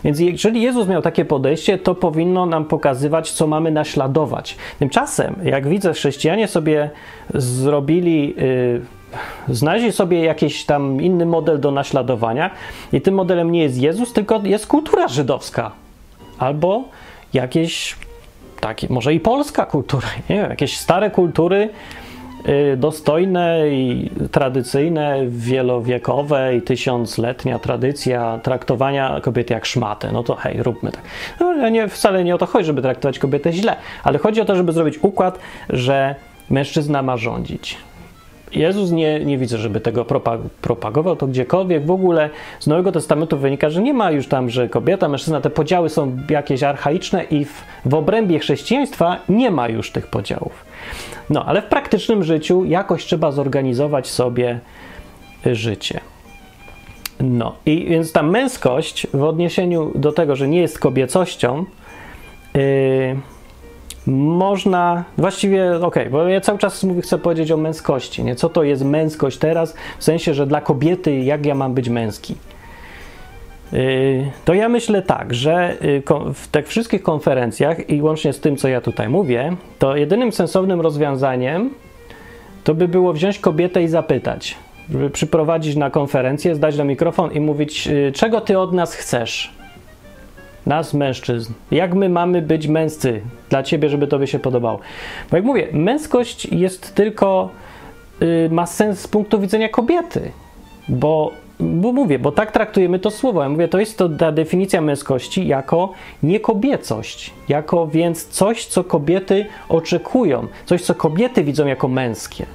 [SPEAKER 1] Więc jeżeli Jezus miał takie podejście, to powinno nam pokazywać, co mamy naśladować. Tymczasem, jak widzę, chrześcijanie sobie zrobili, yy, znaleźli sobie jakiś tam inny model do naśladowania, i tym modelem nie jest Jezus, tylko jest kultura żydowska. Albo jakieś takie, może i polska kultura, nie wiem, jakieś stare kultury, dostojne i tradycyjne, wielowiekowe i tysiącletnia tradycja traktowania kobiety jak szmatę. No to hej, róbmy tak. No, nie, wcale nie o to chodzi, żeby traktować kobietę źle, ale chodzi o to, żeby zrobić układ, że mężczyzna ma rządzić. Jezus nie, nie widzę, żeby tego propagował to gdziekolwiek. W ogóle z Nowego Testamentu wynika, że nie ma już tam, że kobieta, mężczyzna, te podziały są jakieś archaiczne i w, w obrębie chrześcijaństwa nie ma już tych podziałów. No, ale w praktycznym życiu jakoś trzeba zorganizować sobie życie. No, i więc ta męskość w odniesieniu do tego, że nie jest kobiecością, yy, można, właściwie, okej, okay, bo ja cały czas mówię, chcę powiedzieć o męskości, nie? Co to jest męskość teraz, w sensie, że dla kobiety, jak ja mam być męski? Y, to ja myślę tak, że y, w tych wszystkich konferencjach i łącznie z tym, co ja tutaj mówię, to jedynym sensownym rozwiązaniem to by było wziąć kobietę i zapytać, żeby przyprowadzić na konferencję, zdać do mikrofon i mówić, y, czego ty od nas chcesz? Nas, mężczyzn. Jak my mamy być męscy dla ciebie, żeby tobie się podobało? Bo jak mówię, męskość jest tylko, ma sens z punktu widzenia kobiety, bo bo mówię, bo tak traktujemy to słowo. Ja mówię, to jest to ta definicja męskości jako niekobiecość, jako więc coś, co kobiety oczekują, coś, co kobiety widzą jako męskie,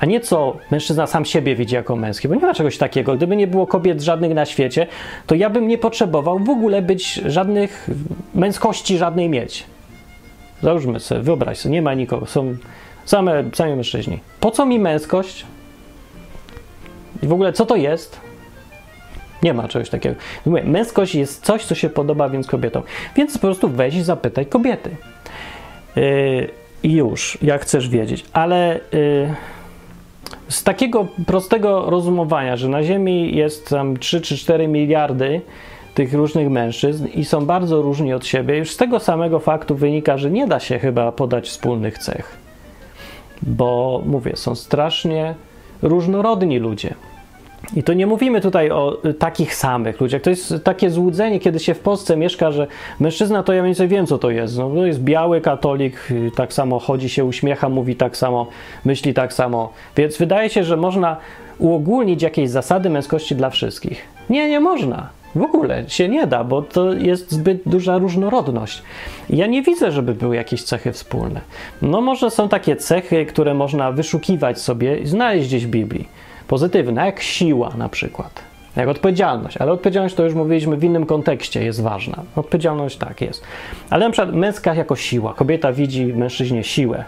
[SPEAKER 1] a nie co mężczyzna sam siebie widzi jako męskie, bo nie ma czegoś takiego. Gdyby nie było kobiet żadnych na świecie, to ja bym nie potrzebował w ogóle być żadnych męskości żadnej mieć. Załóżmy sobie, wyobraź sobie, nie ma nikogo, są same, sami mężczyźni. Po co mi męskość? I w ogóle co to jest? Nie ma czegoś takiego. Mówię, męskość jest coś, co się podoba więc kobietom. Więc po prostu weź i zapytaj kobiety. Yy, już, jak chcesz wiedzieć. Ale yy, z takiego prostego rozumowania, że na Ziemi jest tam 3 czy 4 miliardy tych różnych mężczyzn i są bardzo różni od siebie, już z tego samego faktu wynika, że nie da się chyba podać wspólnych cech. Bo mówię, są strasznie różnorodni ludzie. I to nie mówimy tutaj o y, takich samych ludziach. To jest takie złudzenie, kiedy się w Polsce mieszka, że mężczyzna to ja mniej więcej wiem, co to jest. No, to jest biały katolik, y, tak samo chodzi się, uśmiecha, mówi tak samo, myśli tak samo. Więc wydaje się, że można uogólnić jakieś zasady męskości dla wszystkich. Nie, nie można. W ogóle się nie da, bo to jest zbyt duża różnorodność. Ja nie widzę, żeby były jakieś cechy wspólne. No może są takie cechy, które można wyszukiwać sobie i znaleźć gdzieś w Biblii pozytywne, jak siła na przykład, jak odpowiedzialność, ale odpowiedzialność to już mówiliśmy w innym kontekście jest ważna. Odpowiedzialność tak jest. Ale na przykład męska jako siła. Kobieta widzi w mężczyźnie siłę.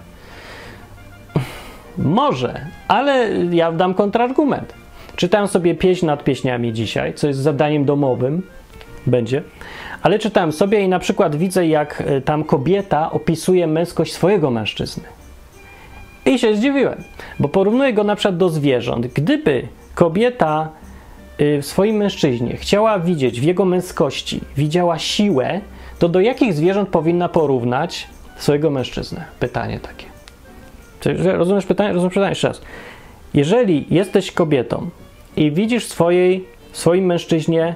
[SPEAKER 1] Może, ale ja dam kontrargument. Czytałem sobie pieśń nad pieśniami dzisiaj, co jest zadaniem domowym, będzie, ale czytałem sobie i na przykład widzę, jak e, tam kobieta opisuje męskość swojego mężczyzny. I się zdziwiłem, bo porównuję go na przykład do zwierząt. Gdyby kobieta y, w swoim mężczyźnie chciała widzieć w jego męskości, widziała siłę, to do jakich zwierząt powinna porównać swojego mężczyznę? Pytanie takie. Rozumiesz pytanie? Rozumiesz pytanie jeszcze raz. Jeżeli jesteś kobietą i widzisz swojej, w swoim mężczyźnie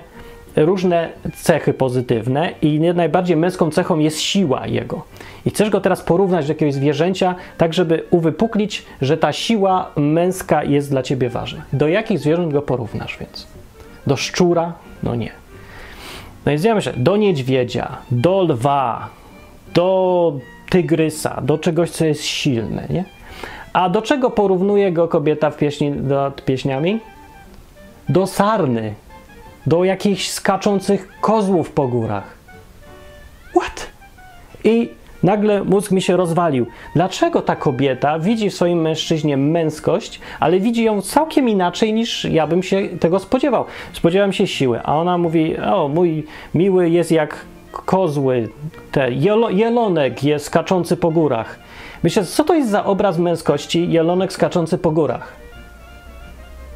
[SPEAKER 1] różne cechy pozytywne i najbardziej męską cechą jest siła jego. I chcesz go teraz porównać do jakiegoś zwierzęcia, tak żeby uwypuklić, że ta siła męska jest dla ciebie ważna. Do jakich zwierząt go porównasz więc? Do szczura? No nie. No więc ja myślę, do niedźwiedzia, do lwa, do tygrysa, do czegoś, co jest silne, nie? A do czego porównuje go kobieta w pieśni, nad pieśniami? Do sarny, do jakichś skaczących kozłów po górach. What? I nagle mózg mi się rozwalił. Dlaczego ta kobieta widzi w swoim mężczyźnie męskość, ale widzi ją całkiem inaczej niż ja bym się tego spodziewał? Spodziewałem się siły, a ona mówi: O, mój miły jest jak kozły, te jelo, jelonek jest skaczący po górach. Myślę, co to jest za obraz męskości, jelonek skaczący po górach?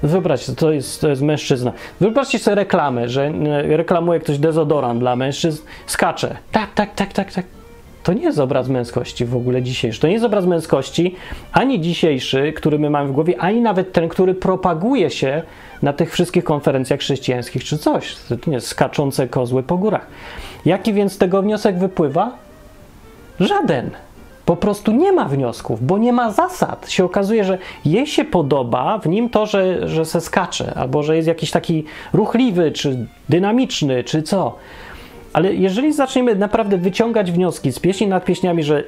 [SPEAKER 1] Wyobraźcie, to jest, to jest mężczyzna. Wyobraźcie sobie reklamę, że e, reklamuje ktoś dezodorant dla mężczyzn, skacze. Tak, tak, tak, tak, tak. To nie jest obraz męskości w ogóle dzisiejszy. To nie jest obraz męskości ani dzisiejszy, który my mamy w głowie, ani nawet ten, który propaguje się na tych wszystkich konferencjach chrześcijańskich czy coś. To nie jest skaczące kozły po górach. Jaki więc z tego wniosek wypływa? Żaden. Po prostu nie ma wniosków, bo nie ma zasad. Się okazuje, że jej się podoba w nim to, że, że se skacze, albo że jest jakiś taki ruchliwy, czy dynamiczny, czy co. Ale jeżeli zaczniemy naprawdę wyciągać wnioski z pieśni nad pieśniami, że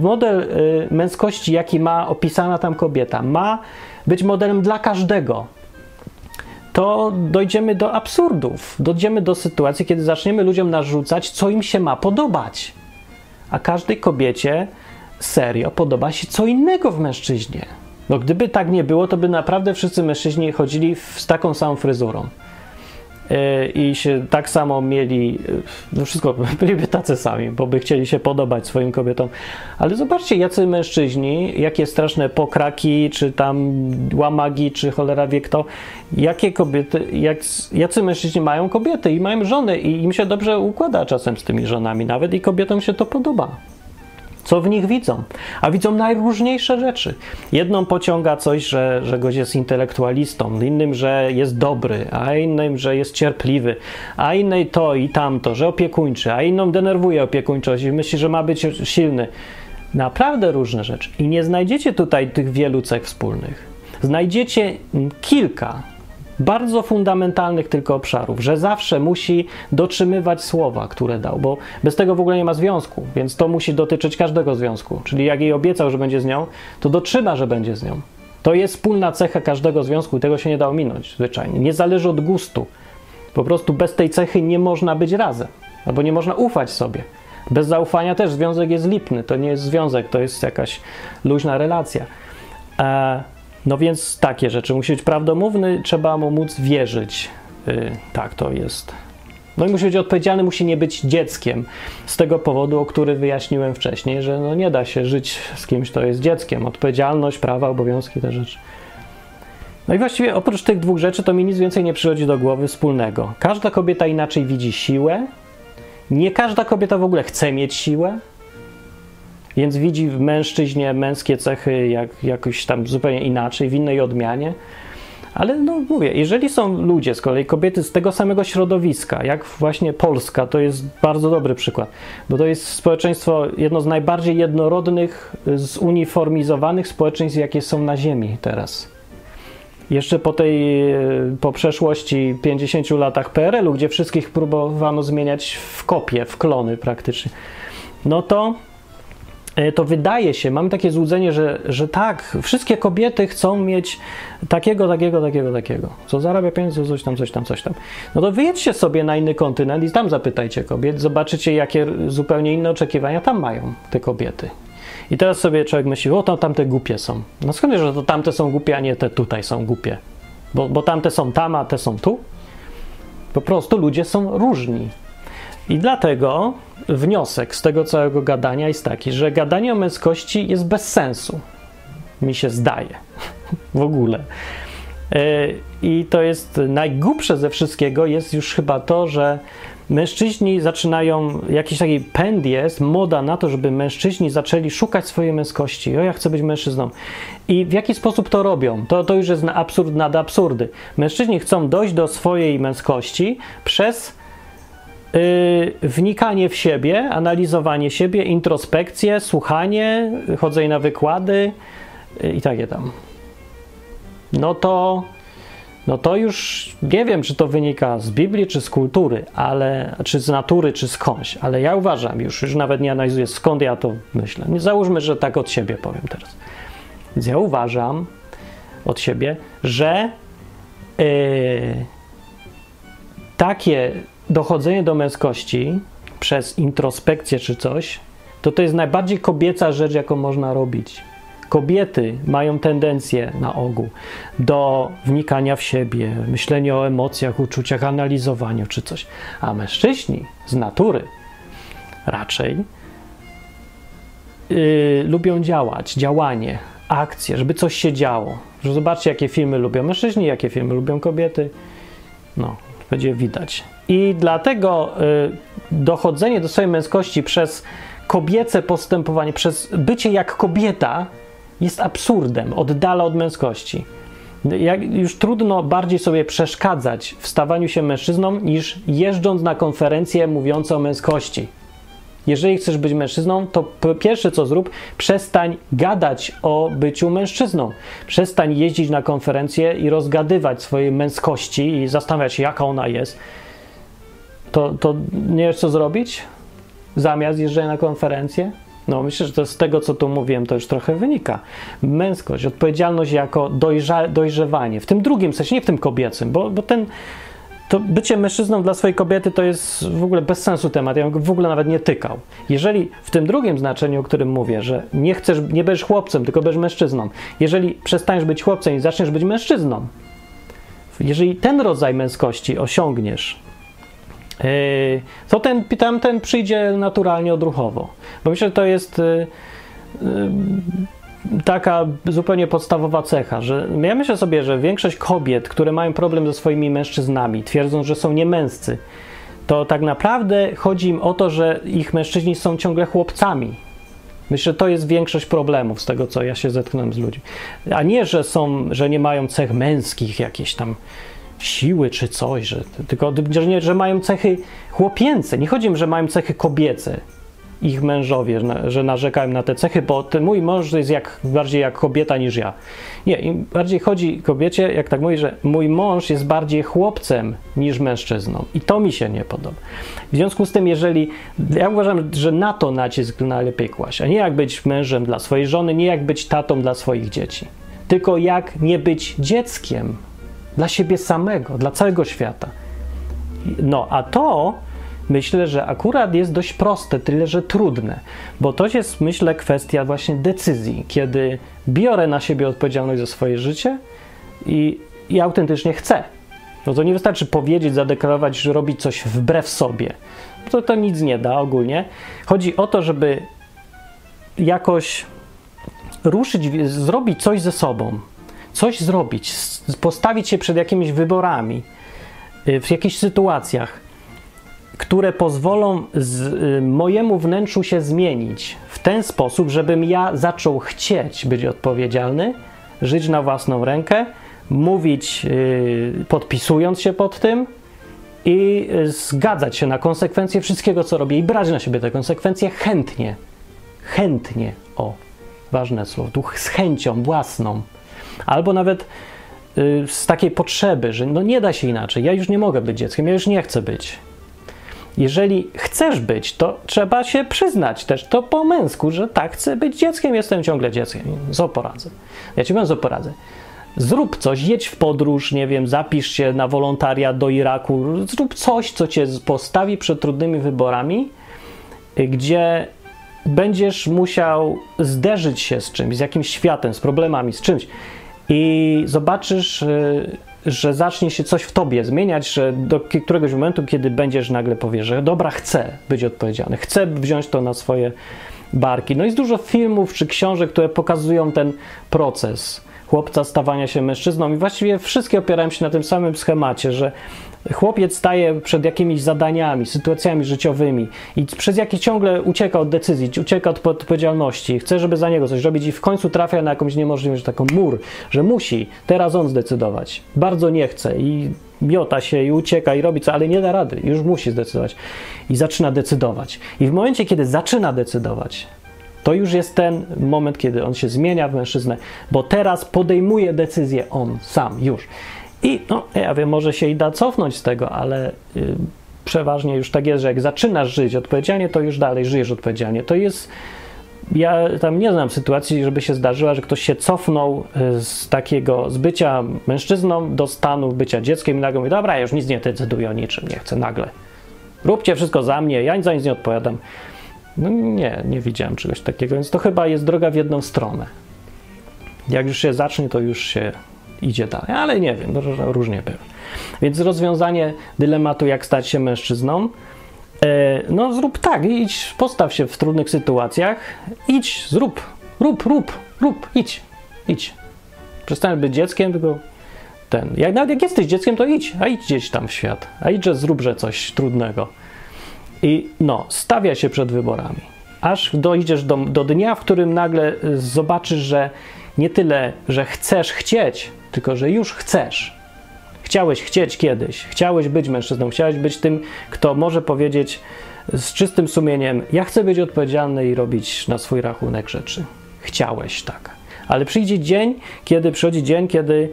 [SPEAKER 1] model y, męskości, jaki ma opisana tam kobieta, ma być modelem dla każdego, to dojdziemy do absurdów. Dojdziemy do sytuacji, kiedy zaczniemy ludziom narzucać, co im się ma podobać. A każdej kobiecie serio podoba się co innego w mężczyźnie. No gdyby tak nie było, to by naprawdę wszyscy mężczyźni chodzili z taką samą fryzurą. E, i się tak samo mieli, e, no wszystko, byliby tacy sami, bo by chcieli się podobać swoim kobietom. Ale zobaczcie, jacy mężczyźni, jakie straszne pokraki, czy tam łamagi, czy cholera wie kto, jakie kobiety, jak, jacy mężczyźni mają kobiety i mają żony i im się dobrze układa czasem z tymi żonami nawet i kobietom się to podoba co w nich widzą. A widzą najróżniejsze rzeczy. Jedną pociąga coś, że, że gość jest intelektualistą, innym, że jest dobry, a innym, że jest cierpliwy, a innej to i tamto, że opiekuńczy, a inną denerwuje opiekuńczość i myśli, że ma być silny. Naprawdę różne rzeczy. I nie znajdziecie tutaj tych wielu cech wspólnych. Znajdziecie kilka, bardzo fundamentalnych tylko obszarów, że zawsze musi dotrzymywać słowa, które dał, bo bez tego w ogóle nie ma związku, więc to musi dotyczyć każdego związku. Czyli jak jej obiecał, że będzie z nią, to dotrzyma, że będzie z nią. To jest wspólna cecha każdego związku i tego się nie da ominąć zwyczajnie. Nie zależy od gustu. Po prostu bez tej cechy nie można być razem, albo nie można ufać sobie. Bez zaufania też związek jest lipny. To nie jest związek, to jest jakaś luźna relacja. E no więc takie rzeczy. Musi być prawdomówny, trzeba mu móc wierzyć. Yy, tak to jest. No i musi być odpowiedzialny, musi nie być dzieckiem. Z tego powodu, o który wyjaśniłem wcześniej, że no nie da się żyć z kimś, kto jest dzieckiem. Odpowiedzialność, prawa, obowiązki, te rzeczy. No i właściwie oprócz tych dwóch rzeczy to mi nic więcej nie przychodzi do głowy wspólnego. Każda kobieta inaczej widzi siłę. Nie każda kobieta w ogóle chce mieć siłę. Więc widzi w mężczyźnie męskie cechy jak, jakoś tam zupełnie inaczej, w innej odmianie. Ale no mówię, jeżeli są ludzie, z kolei kobiety z tego samego środowiska, jak właśnie Polska, to jest bardzo dobry przykład, bo to jest społeczeństwo jedno z najbardziej jednorodnych, zuniformizowanych społeczeństw, jakie są na Ziemi teraz. Jeszcze po tej, po przeszłości 50 latach PRL-u, gdzie wszystkich próbowano zmieniać w kopie, w klony praktycznie, no to E, to wydaje się, mam takie złudzenie, że, że tak, wszystkie kobiety chcą mieć takiego, takiego, takiego, takiego. Co zarabia pieniądze, coś tam, coś tam, coś tam. No to wyjedźcie sobie na inny kontynent i tam zapytajcie kobiet, zobaczycie, jakie zupełnie inne oczekiwania tam mają te kobiety. I teraz sobie człowiek myśli, o, to tamte głupie są. No skąd że to tamte są głupie, a nie te tutaj są głupie? Bo, bo tamte są tam, a te są tu? Po prostu ludzie są różni. I dlatego wniosek z tego całego gadania jest taki, że gadanie o męskości jest bez sensu. Mi się zdaje. w ogóle. E, I to jest najgłupsze ze wszystkiego, jest już chyba to, że mężczyźni zaczynają, jakiś taki pęd jest, moda na to, żeby mężczyźni zaczęli szukać swojej męskości. O, ja chcę być mężczyzną. I w jaki sposób to robią? To, to już jest absurd nad absurdy. Mężczyźni chcą dojść do swojej męskości przez wnikanie w siebie, analizowanie siebie, introspekcję, słuchanie, chodzenie na wykłady yy, i takie tam. No to, no to już nie wiem, czy to wynika z Biblii, czy z kultury, ale, czy z natury, czy skądś, ale ja uważam, już, już nawet nie analizuję, skąd ja to myślę. Załóżmy, że tak od siebie powiem teraz. Więc ja uważam od siebie, że yy, takie dochodzenie do męskości przez introspekcję czy coś, to to jest najbardziej kobieca rzecz, jaką można robić. Kobiety mają tendencję na ogół do wnikania w siebie, myślenia o emocjach, uczuciach, analizowaniu czy coś, a mężczyźni z natury raczej yy, lubią działać, działanie, akcje, żeby coś się działo. Zobaczcie, jakie filmy lubią mężczyźni, jakie filmy lubią kobiety. No, będzie widać. I dlatego y, dochodzenie do swojej męskości przez kobiece postępowanie, przez bycie jak kobieta jest absurdem, oddala od męskości. Jak już trudno bardziej sobie przeszkadzać w stawaniu się mężczyzną, niż jeżdżąc na konferencję mówiące o męskości. Jeżeli chcesz być mężczyzną, to pierwsze co zrób, przestań gadać o byciu mężczyzną. Przestań jeździć na konferencje i rozgadywać swojej męskości i zastanawiać się, jaka ona jest. To, to nie wiesz, co zrobić? Zamiast jeżdżenia na konferencję? No, myślę, że to z tego, co tu mówiłem, to już trochę wynika. Męskość, odpowiedzialność jako dojrza, dojrzewanie. W tym drugim sensie, nie w tym kobiecym, bo, bo ten to bycie mężczyzną dla swojej kobiety to jest w ogóle bez sensu temat. Ja bym go w ogóle nawet nie tykał. Jeżeli w tym drugim znaczeniu, o którym mówię, że nie chcesz, nie będziesz chłopcem, tylko będziesz mężczyzną, jeżeli przestaniesz być chłopcem i zaczniesz być mężczyzną, jeżeli ten rodzaj męskości osiągniesz, to ten, tamten przyjdzie naturalnie odruchowo. Bo myślę, że to jest yy, yy, taka zupełnie podstawowa cecha, że ja myślę sobie, że większość kobiet, które mają problem ze swoimi mężczyznami, twierdzą, że są niemęscy, to tak naprawdę chodzi im o to, że ich mężczyźni są ciągle chłopcami. Myślę, że to jest większość problemów z tego, co ja się zetknąłem z ludźmi. A nie, że są, że nie mają cech męskich, jakieś tam siły czy coś, że, tylko że, nie, że mają cechy chłopięce. Nie chodzi im, że mają cechy kobiece ich mężowie, że narzekałem na te cechy, bo ten mój mąż jest jak, bardziej jak kobieta niż ja. Nie, im bardziej chodzi kobiecie, jak tak mówi, że mój mąż jest bardziej chłopcem niż mężczyzną. I to mi się nie podoba. W związku z tym, jeżeli, ja uważam, że na to nacisk najlepiej kłaść, a nie jak być mężem dla swojej żony, nie jak być tatą dla swoich dzieci. Tylko jak nie być dzieckiem dla siebie samego, dla całego świata. No, a to myślę, że akurat jest dość proste, tyle że trudne, bo to jest, myślę, kwestia właśnie decyzji, kiedy biorę na siebie odpowiedzialność za swoje życie i, i autentycznie chcę. No to nie wystarczy powiedzieć, zadeklarować, że robić coś wbrew sobie. To, to nic nie da ogólnie. Chodzi o to, żeby jakoś ruszyć, zrobić coś ze sobą, coś zrobić, postawić się przed jakimiś wyborami, y, w jakichś sytuacjach które pozwolą z, y, mojemu wnętrzu się zmienić w ten sposób, żebym ja zaczął chcieć być odpowiedzialny, żyć na własną rękę, mówić, y, podpisując się pod tym i zgadzać się na konsekwencje wszystkiego, co robię i brać na siebie te konsekwencje chętnie. Chętnie, o, ważne słowo, tu z chęcią własną. Albo nawet y, z takiej potrzeby, że no nie da się inaczej, ja już nie mogę być dzieckiem, ja już nie chcę być jeżeli chcesz być, to trzeba się przyznać też to po męsku, że tak, chcę być dzieckiem, jestem ciągle dzieckiem. Co poradzę? Ja ci powiem, co poradzę. Zrób coś, jedź w podróż, nie wiem, zapisz się na wolontariat do Iraku, zrób coś, co cię postawi przed trudnymi wyborami, gdzie będziesz musiał zderzyć się z czymś, z jakimś światem, z problemami, z czymś i zobaczysz y, że zacznie się coś w tobie zmieniać, że do któregoś momentu, kiedy będziesz nagle powiesz, że dobra, chcę być odpowiedzialny, chcę wziąć to na swoje barki. No jest dużo filmów czy książek, które pokazują ten proces chłopca stawania się mężczyzną i właściwie wszystkie opierają się na tym samym schemacie, że Chłopiec staje przed jakimiś zadaniami, sytuacjami życiowymi i przez jakie ciągle ucieka od decyzji, ucieka od odpowiedzialności, chce, żeby za niego coś robić i w końcu trafia na jakąś niemożliwość, taką mur, że musi teraz on zdecydować. Bardzo nie chce i miota się i ucieka i robi co, ale nie da rady, już musi zdecydować. I zaczyna decydować. I w momencie, kiedy zaczyna decydować, to już jest ten moment, kiedy on się zmienia w mężczyznę, bo teraz podejmuje decyzję on sam już. I no, ja wiem, może się i da cofnąć z tego, ale y, przeważnie już tak jest, że jak zaczynasz żyć odpowiedzialnie, to już dalej żyjesz odpowiedzialnie. To jest ja tam nie znam sytuacji, żeby się zdarzyła, że ktoś się cofnął y, z takiego, z bycia mężczyzną do stanu bycia dzieckiem i nagle mówi, dobra, ja już nic nie decyduję o niczym, nie chcę nagle. Róbcie wszystko za mnie, ja za nic nie odpowiadam. No nie, nie widziałem czegoś takiego, więc to chyba jest droga w jedną stronę. Jak już się zacznie, to już się idzie dalej, ale nie wiem, różnie było. Więc rozwiązanie dylematu, jak stać się mężczyzną, e, no zrób tak, idź, postaw się w trudnych sytuacjach, idź, zrób, rób, rób, rób, idź, idź. Przestań być dzieckiem, tylko ten. Jak, nawet jak jesteś dzieckiem, to idź, a idź gdzieś tam w świat, a idźże zróbże coś trudnego. I no, stawia się przed wyborami. Aż dojdziesz do, do dnia, w którym nagle zobaczysz, że nie tyle, że chcesz chcieć, tylko że już chcesz. Chciałeś chcieć kiedyś, chciałeś być mężczyzną, chciałeś być tym, kto może powiedzieć z czystym sumieniem: Ja chcę być odpowiedzialny i robić na swój rachunek rzeczy. Chciałeś tak. Ale przyjdzie dzień, kiedy przychodzi dzień, kiedy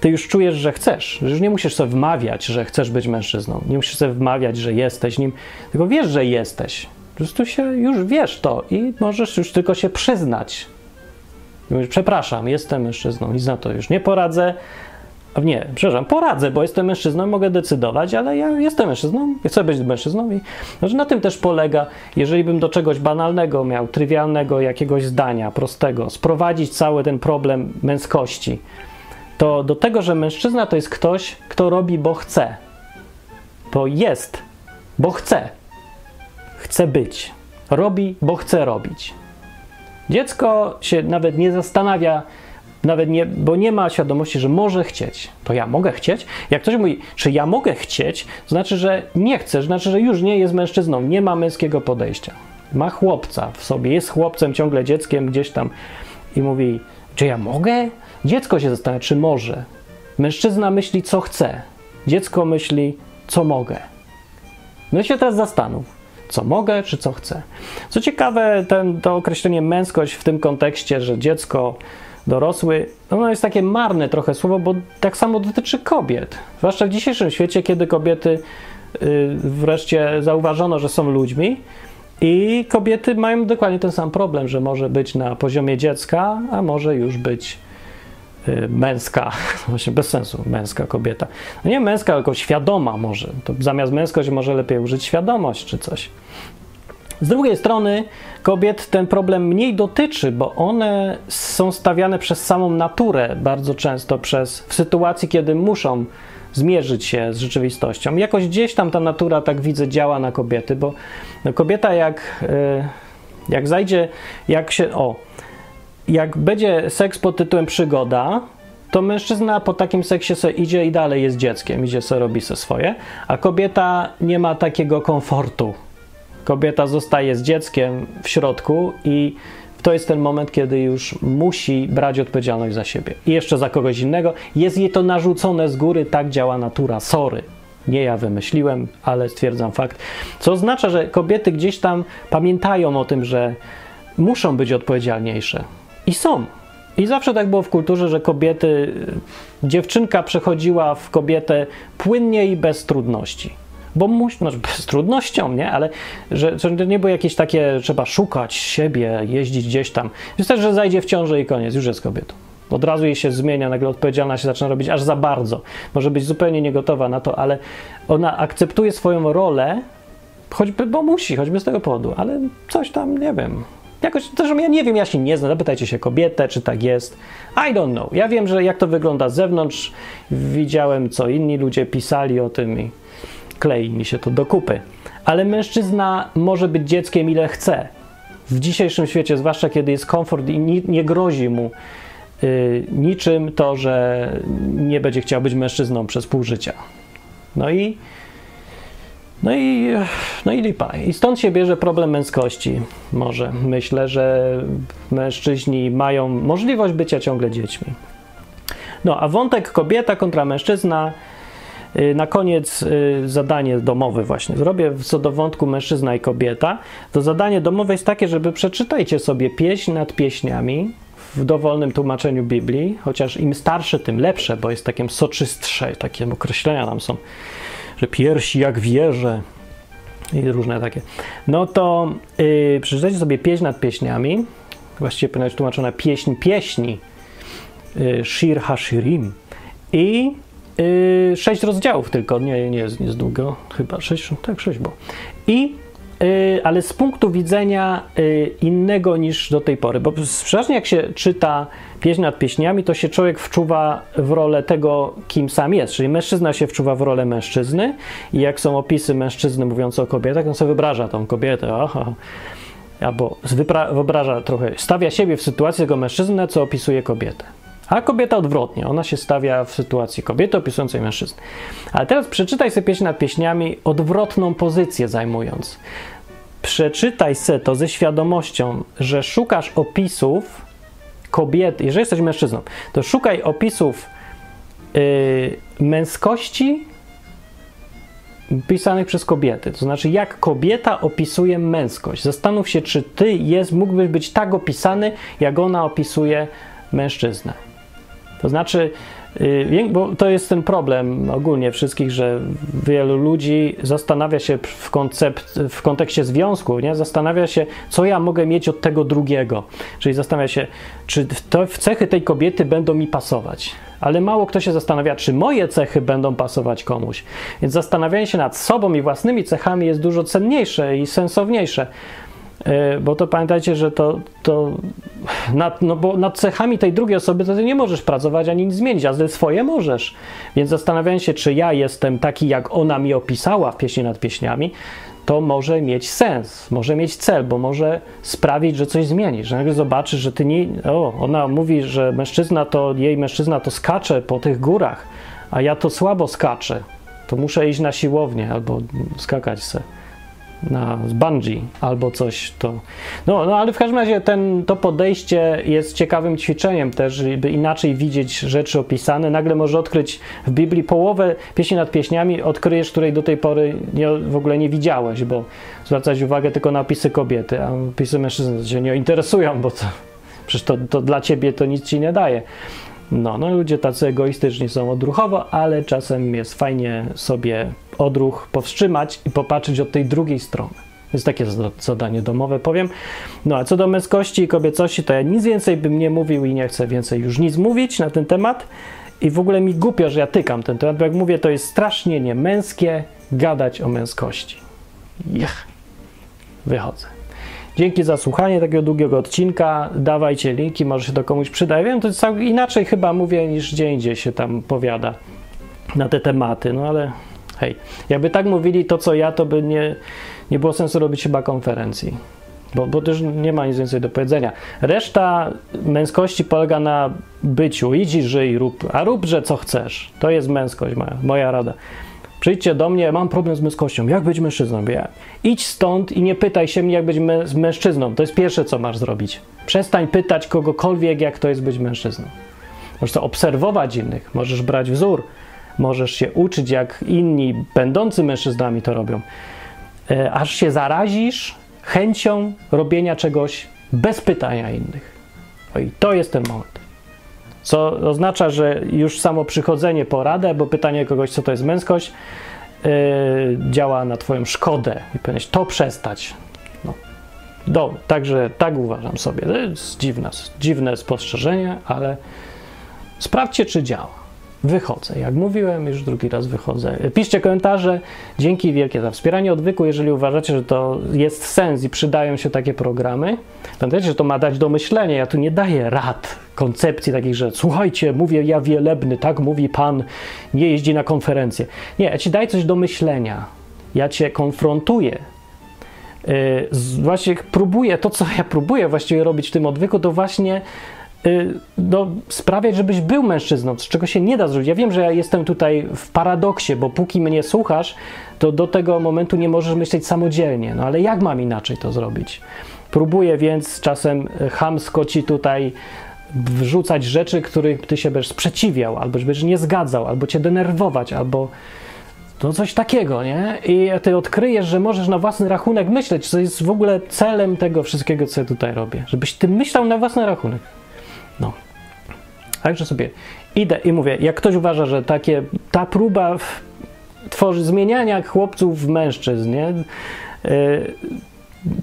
[SPEAKER 1] ty już czujesz, że chcesz, że już nie musisz sobie wmawiać, że chcesz być mężczyzną, nie musisz sobie wmawiać, że jesteś nim, tylko wiesz, że jesteś. Po prostu się już wiesz to i możesz już tylko się przyznać. Mówisz, przepraszam, jestem mężczyzną, nic na to już nie poradzę. Nie, przepraszam, poradzę, bo jestem mężczyzną, mogę decydować, ale ja jestem mężczyzną, chcę być mężczyzną i znaczy na tym też polega, jeżeli bym do czegoś banalnego miał, trywialnego jakiegoś zdania, prostego, sprowadzić cały ten problem męskości, to do tego, że mężczyzna to jest ktoś, kto robi, bo chce. Bo jest, bo chce. Chce być. Robi, bo chce robić. Dziecko się nawet nie zastanawia, nawet nie, bo nie ma świadomości, że może chcieć. To ja mogę chcieć? Jak ktoś mówi, czy ja mogę chcieć, to znaczy, że nie chce, znaczy, że już nie jest mężczyzną, nie ma męskiego podejścia. Ma chłopca w sobie, jest chłopcem, ciągle dzieckiem gdzieś tam i mówi, czy ja mogę? Dziecko się zastanawia, czy może. Mężczyzna myśli, co chce. Dziecko myśli, co mogę. No i się teraz zastanów, co mogę, czy co chcę. Co ciekawe, ten, to określenie męskość w tym kontekście, że dziecko, dorosły, ono jest takie marne trochę słowo, bo tak samo dotyczy kobiet. Zwłaszcza w dzisiejszym świecie, kiedy kobiety yy, wreszcie zauważono, że są ludźmi, i kobiety mają dokładnie ten sam problem, że może być na poziomie dziecka, a może już być męska, właśnie bez sensu, męska kobieta. No nie męska, tylko świadoma może. To zamiast męskość może lepiej użyć świadomość czy coś. Z drugiej strony kobiet ten problem mniej dotyczy, bo one są stawiane przez samą naturę bardzo często przez w sytuacji, kiedy muszą zmierzyć się z rzeczywistością. Jakoś gdzieś tam ta natura, tak widzę, działa na kobiety, bo no kobieta jak, y, jak zajdzie, jak się, o, jak będzie seks pod tytułem przygoda, to mężczyzna po takim seksie se idzie i dalej jest dzieckiem, idzie sobie robi se swoje, a kobieta nie ma takiego komfortu. Kobieta zostaje z dzieckiem w środku i to jest ten moment, kiedy już musi brać odpowiedzialność za siebie i jeszcze za kogoś innego. Jest jej to narzucone z góry, tak działa natura. Sorry. Nie ja wymyśliłem, ale stwierdzam fakt. Co oznacza, że kobiety gdzieś tam pamiętają o tym, że muszą być odpowiedzialniejsze i są. I zawsze tak było w kulturze, że kobiety, dziewczynka przechodziła w kobietę płynnie i bez trudności. Bo musi, no, z trudnością, nie? Ale że, że nie było jakieś takie, trzeba szukać siebie, jeździć gdzieś tam. Wystarczy, że zajdzie w ciąży i koniec, już jest kobietą. Od razu jej się zmienia, nagle odpowiedzialna się zaczyna robić aż za bardzo. Może być zupełnie niegotowa na to, ale ona akceptuje swoją rolę, choćby, bo musi, choćby z tego powodu, ale coś tam, nie wiem, Jakoś, zresztą ja nie wiem, ja się nie znam, zapytajcie się kobietę, czy tak jest. I don't know. Ja wiem, że jak to wygląda z zewnątrz, widziałem, co inni ludzie pisali o tym i klei mi się to do kupy. Ale mężczyzna może być dzieckiem ile chce. W dzisiejszym świecie, zwłaszcza kiedy jest komfort i nie, nie grozi mu yy, niczym to, że nie będzie chciał być mężczyzną przez pół życia. No i no i, no i lipa. I stąd się bierze problem męskości. Może myślę, że mężczyźni mają możliwość bycia ciągle dziećmi. No a wątek kobieta kontra mężczyzna. Y, na koniec y, zadanie domowe właśnie zrobię co do wątku mężczyzna i kobieta. To zadanie domowe jest takie, żeby przeczytajcie sobie pieśń nad pieśniami w dowolnym tłumaczeniu Biblii, chociaż im starsze, tym lepsze, bo jest takim soczystsze, takie określenia tam są że piersi jak wieże, i różne takie. No to yy, przeczytajcie sobie pieśń nad pieśniami, właściwie powinna być tłumaczona pieśń pieśni, yy, Shir HaShirim i yy, sześć rozdziałów tylko, nie, nie, jest, nie jest długo, chyba sześć, tak sześć było. I ale z punktu widzenia yy, innego niż do tej pory, bo przeważnie jak się czyta pieśń nad pieśniami, to się człowiek wczuwa w rolę tego, kim sam jest. Czyli mężczyzna się wczuwa w rolę mężczyzny i jak są opisy mężczyzny mówiące o kobietach, on sobie wyobraża tą kobietę, aha, albo wyobraża trochę, stawia siebie w sytuacji tego mężczyznę, co opisuje kobietę. A kobieta odwrotnie, ona się stawia w sytuacji kobiety opisującej mężczyznę. Ale teraz przeczytaj sobie pieśń nad pieśniami, odwrotną pozycję zajmując. Przeczytaj se to ze świadomością, że szukasz opisów kobiety, jeżeli jesteś mężczyzną, to szukaj opisów yy, męskości pisanych przez kobiety. To znaczy, jak kobieta opisuje męskość. Zastanów się, czy ty jest, mógłbyś być tak opisany, jak ona opisuje mężczyznę. To znaczy, bo to jest ten problem ogólnie wszystkich, że wielu ludzi zastanawia się w, koncept, w kontekście związku, nie? zastanawia się, co ja mogę mieć od tego drugiego. Czyli zastanawia się, czy to, w cechy tej kobiety będą mi pasować. Ale mało kto się zastanawia, czy moje cechy będą pasować komuś. Więc zastanawianie się nad sobą i własnymi cechami jest dużo cenniejsze i sensowniejsze. E, bo to pamiętajcie, że to, to nad, no bo nad cechami tej drugiej osoby to ty nie możesz pracować ani nic zmienić, a ze swoje możesz. Więc zastanawiając się, czy ja jestem taki, jak ona mi opisała w pieśni nad pieśniami, to może mieć sens, może mieć cel, bo może sprawić, że coś zmienisz. Że nagle zobaczysz, że ty nie. O, ona mówi, że mężczyzna to, jej mężczyzna to skacze po tych górach, a ja to słabo skaczę. To muszę iść na siłownię albo skakać se na bungee albo coś to. No, no ale w każdym razie ten, to podejście jest ciekawym ćwiczeniem też, żeby inaczej widzieć rzeczy opisane. Nagle może odkryć w Biblii połowę pieśni nad pieśniami, odkryjesz, której do tej pory nie, w ogóle nie widziałeś, bo zwracać uwagę tylko na opisy kobiety, a opisy mężczyzn cię nie interesują, bo to, przecież to, to dla ciebie to nic ci nie daje. No, no ludzie tacy egoistyczni są odruchowo, ale czasem jest fajnie sobie odruch powstrzymać i popatrzeć od tej drugiej strony. Jest takie zadanie domowe, powiem. No a co do męskości i kobiecości, to ja nic więcej bym nie mówił i nie chcę więcej już nic mówić na ten temat. I w ogóle mi głupio, że ja tykam ten temat, bo jak mówię, to jest strasznie niemęskie gadać o męskości. Jech, wychodzę. Dzięki za słuchanie takiego długiego odcinka. Dawajcie linki, może się to komuś przyda. Ja wiem, to jest inaczej chyba mówię niż gdzie indziej się tam powiada na te tematy, no ale hej, jakby tak mówili to, co ja, to by nie, nie było sensu robić chyba konferencji. Bo, bo też nie ma nic więcej do powiedzenia. Reszta męskości polega na byciu. Idź i żyj, rób, a róbże co chcesz. To jest męskość moja, moja rada. Przyjdźcie do mnie, mam problem z męskością. Jak być mężczyzną? Idź stąd i nie pytaj się mnie, jak być mę mężczyzną. To jest pierwsze, co masz zrobić. Przestań pytać kogokolwiek, jak to jest być mężczyzną. Możesz to obserwować innych, możesz brać wzór, możesz się uczyć, jak inni, będący mężczyznami, to robią. E, aż się zarazisz chęcią robienia czegoś bez pytania innych. O i to jest ten moment. Co oznacza, że już samo przychodzenie po radę, bo pytanie kogoś, co to jest męskość, yy, działa na Twoją szkodę i powinieneś to przestać. No. Do, także tak uważam sobie. To jest dziwne, dziwne spostrzeżenie, ale sprawdźcie, czy działa wychodzę. Jak mówiłem, już drugi raz wychodzę. Piszcie komentarze. Dzięki wielkie za wspieranie odwyku. Jeżeli uważacie, że to jest sens i przydają się takie programy, pamiętajcie, że to ma dać do myślenia. Ja tu nie daję rad, koncepcji takich, że słuchajcie, mówię ja wielebny, tak mówi pan, nie jeździ na konferencję. Nie, ja ci daję coś do myślenia. Ja cię konfrontuję. Yy, właśnie próbuję, to co ja próbuję właściwie robić w tym odwyku, to właśnie no, sprawiać, żebyś był mężczyzną, z czego się nie da zrobić. Ja wiem, że ja jestem tutaj w paradoksie, bo póki mnie słuchasz, to do tego momentu nie możesz myśleć samodzielnie. No ale jak mam inaczej to zrobić? Próbuję więc czasem chamsko ci tutaj wrzucać rzeczy, których ty się będziesz sprzeciwiał, albo będziesz nie zgadzał, albo cię denerwować, albo to coś takiego, nie? I ty odkryjesz, że możesz na własny rachunek myśleć, co jest w ogóle celem tego wszystkiego, co ja tutaj robię. Żebyś ty myślał na własny rachunek. No. Także sobie idę i mówię, jak ktoś uważa, że takie, ta próba tworzy, zmieniania chłopców w mężczyzn, nie? Y,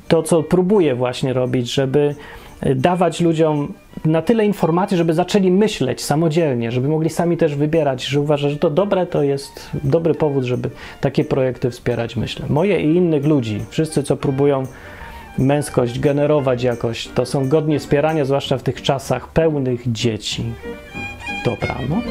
[SPEAKER 1] to, co próbuję właśnie robić, żeby dawać ludziom na tyle informacji, żeby zaczęli myśleć samodzielnie, żeby mogli sami też wybierać, że uważa, że to dobre, to jest dobry powód, żeby takie projekty wspierać, myślę. Moje i innych ludzi, wszyscy, co próbują męskość generować jakoś, to są godnie wspierania, zwłaszcza w tych czasach pełnych dzieci. Dobranoc.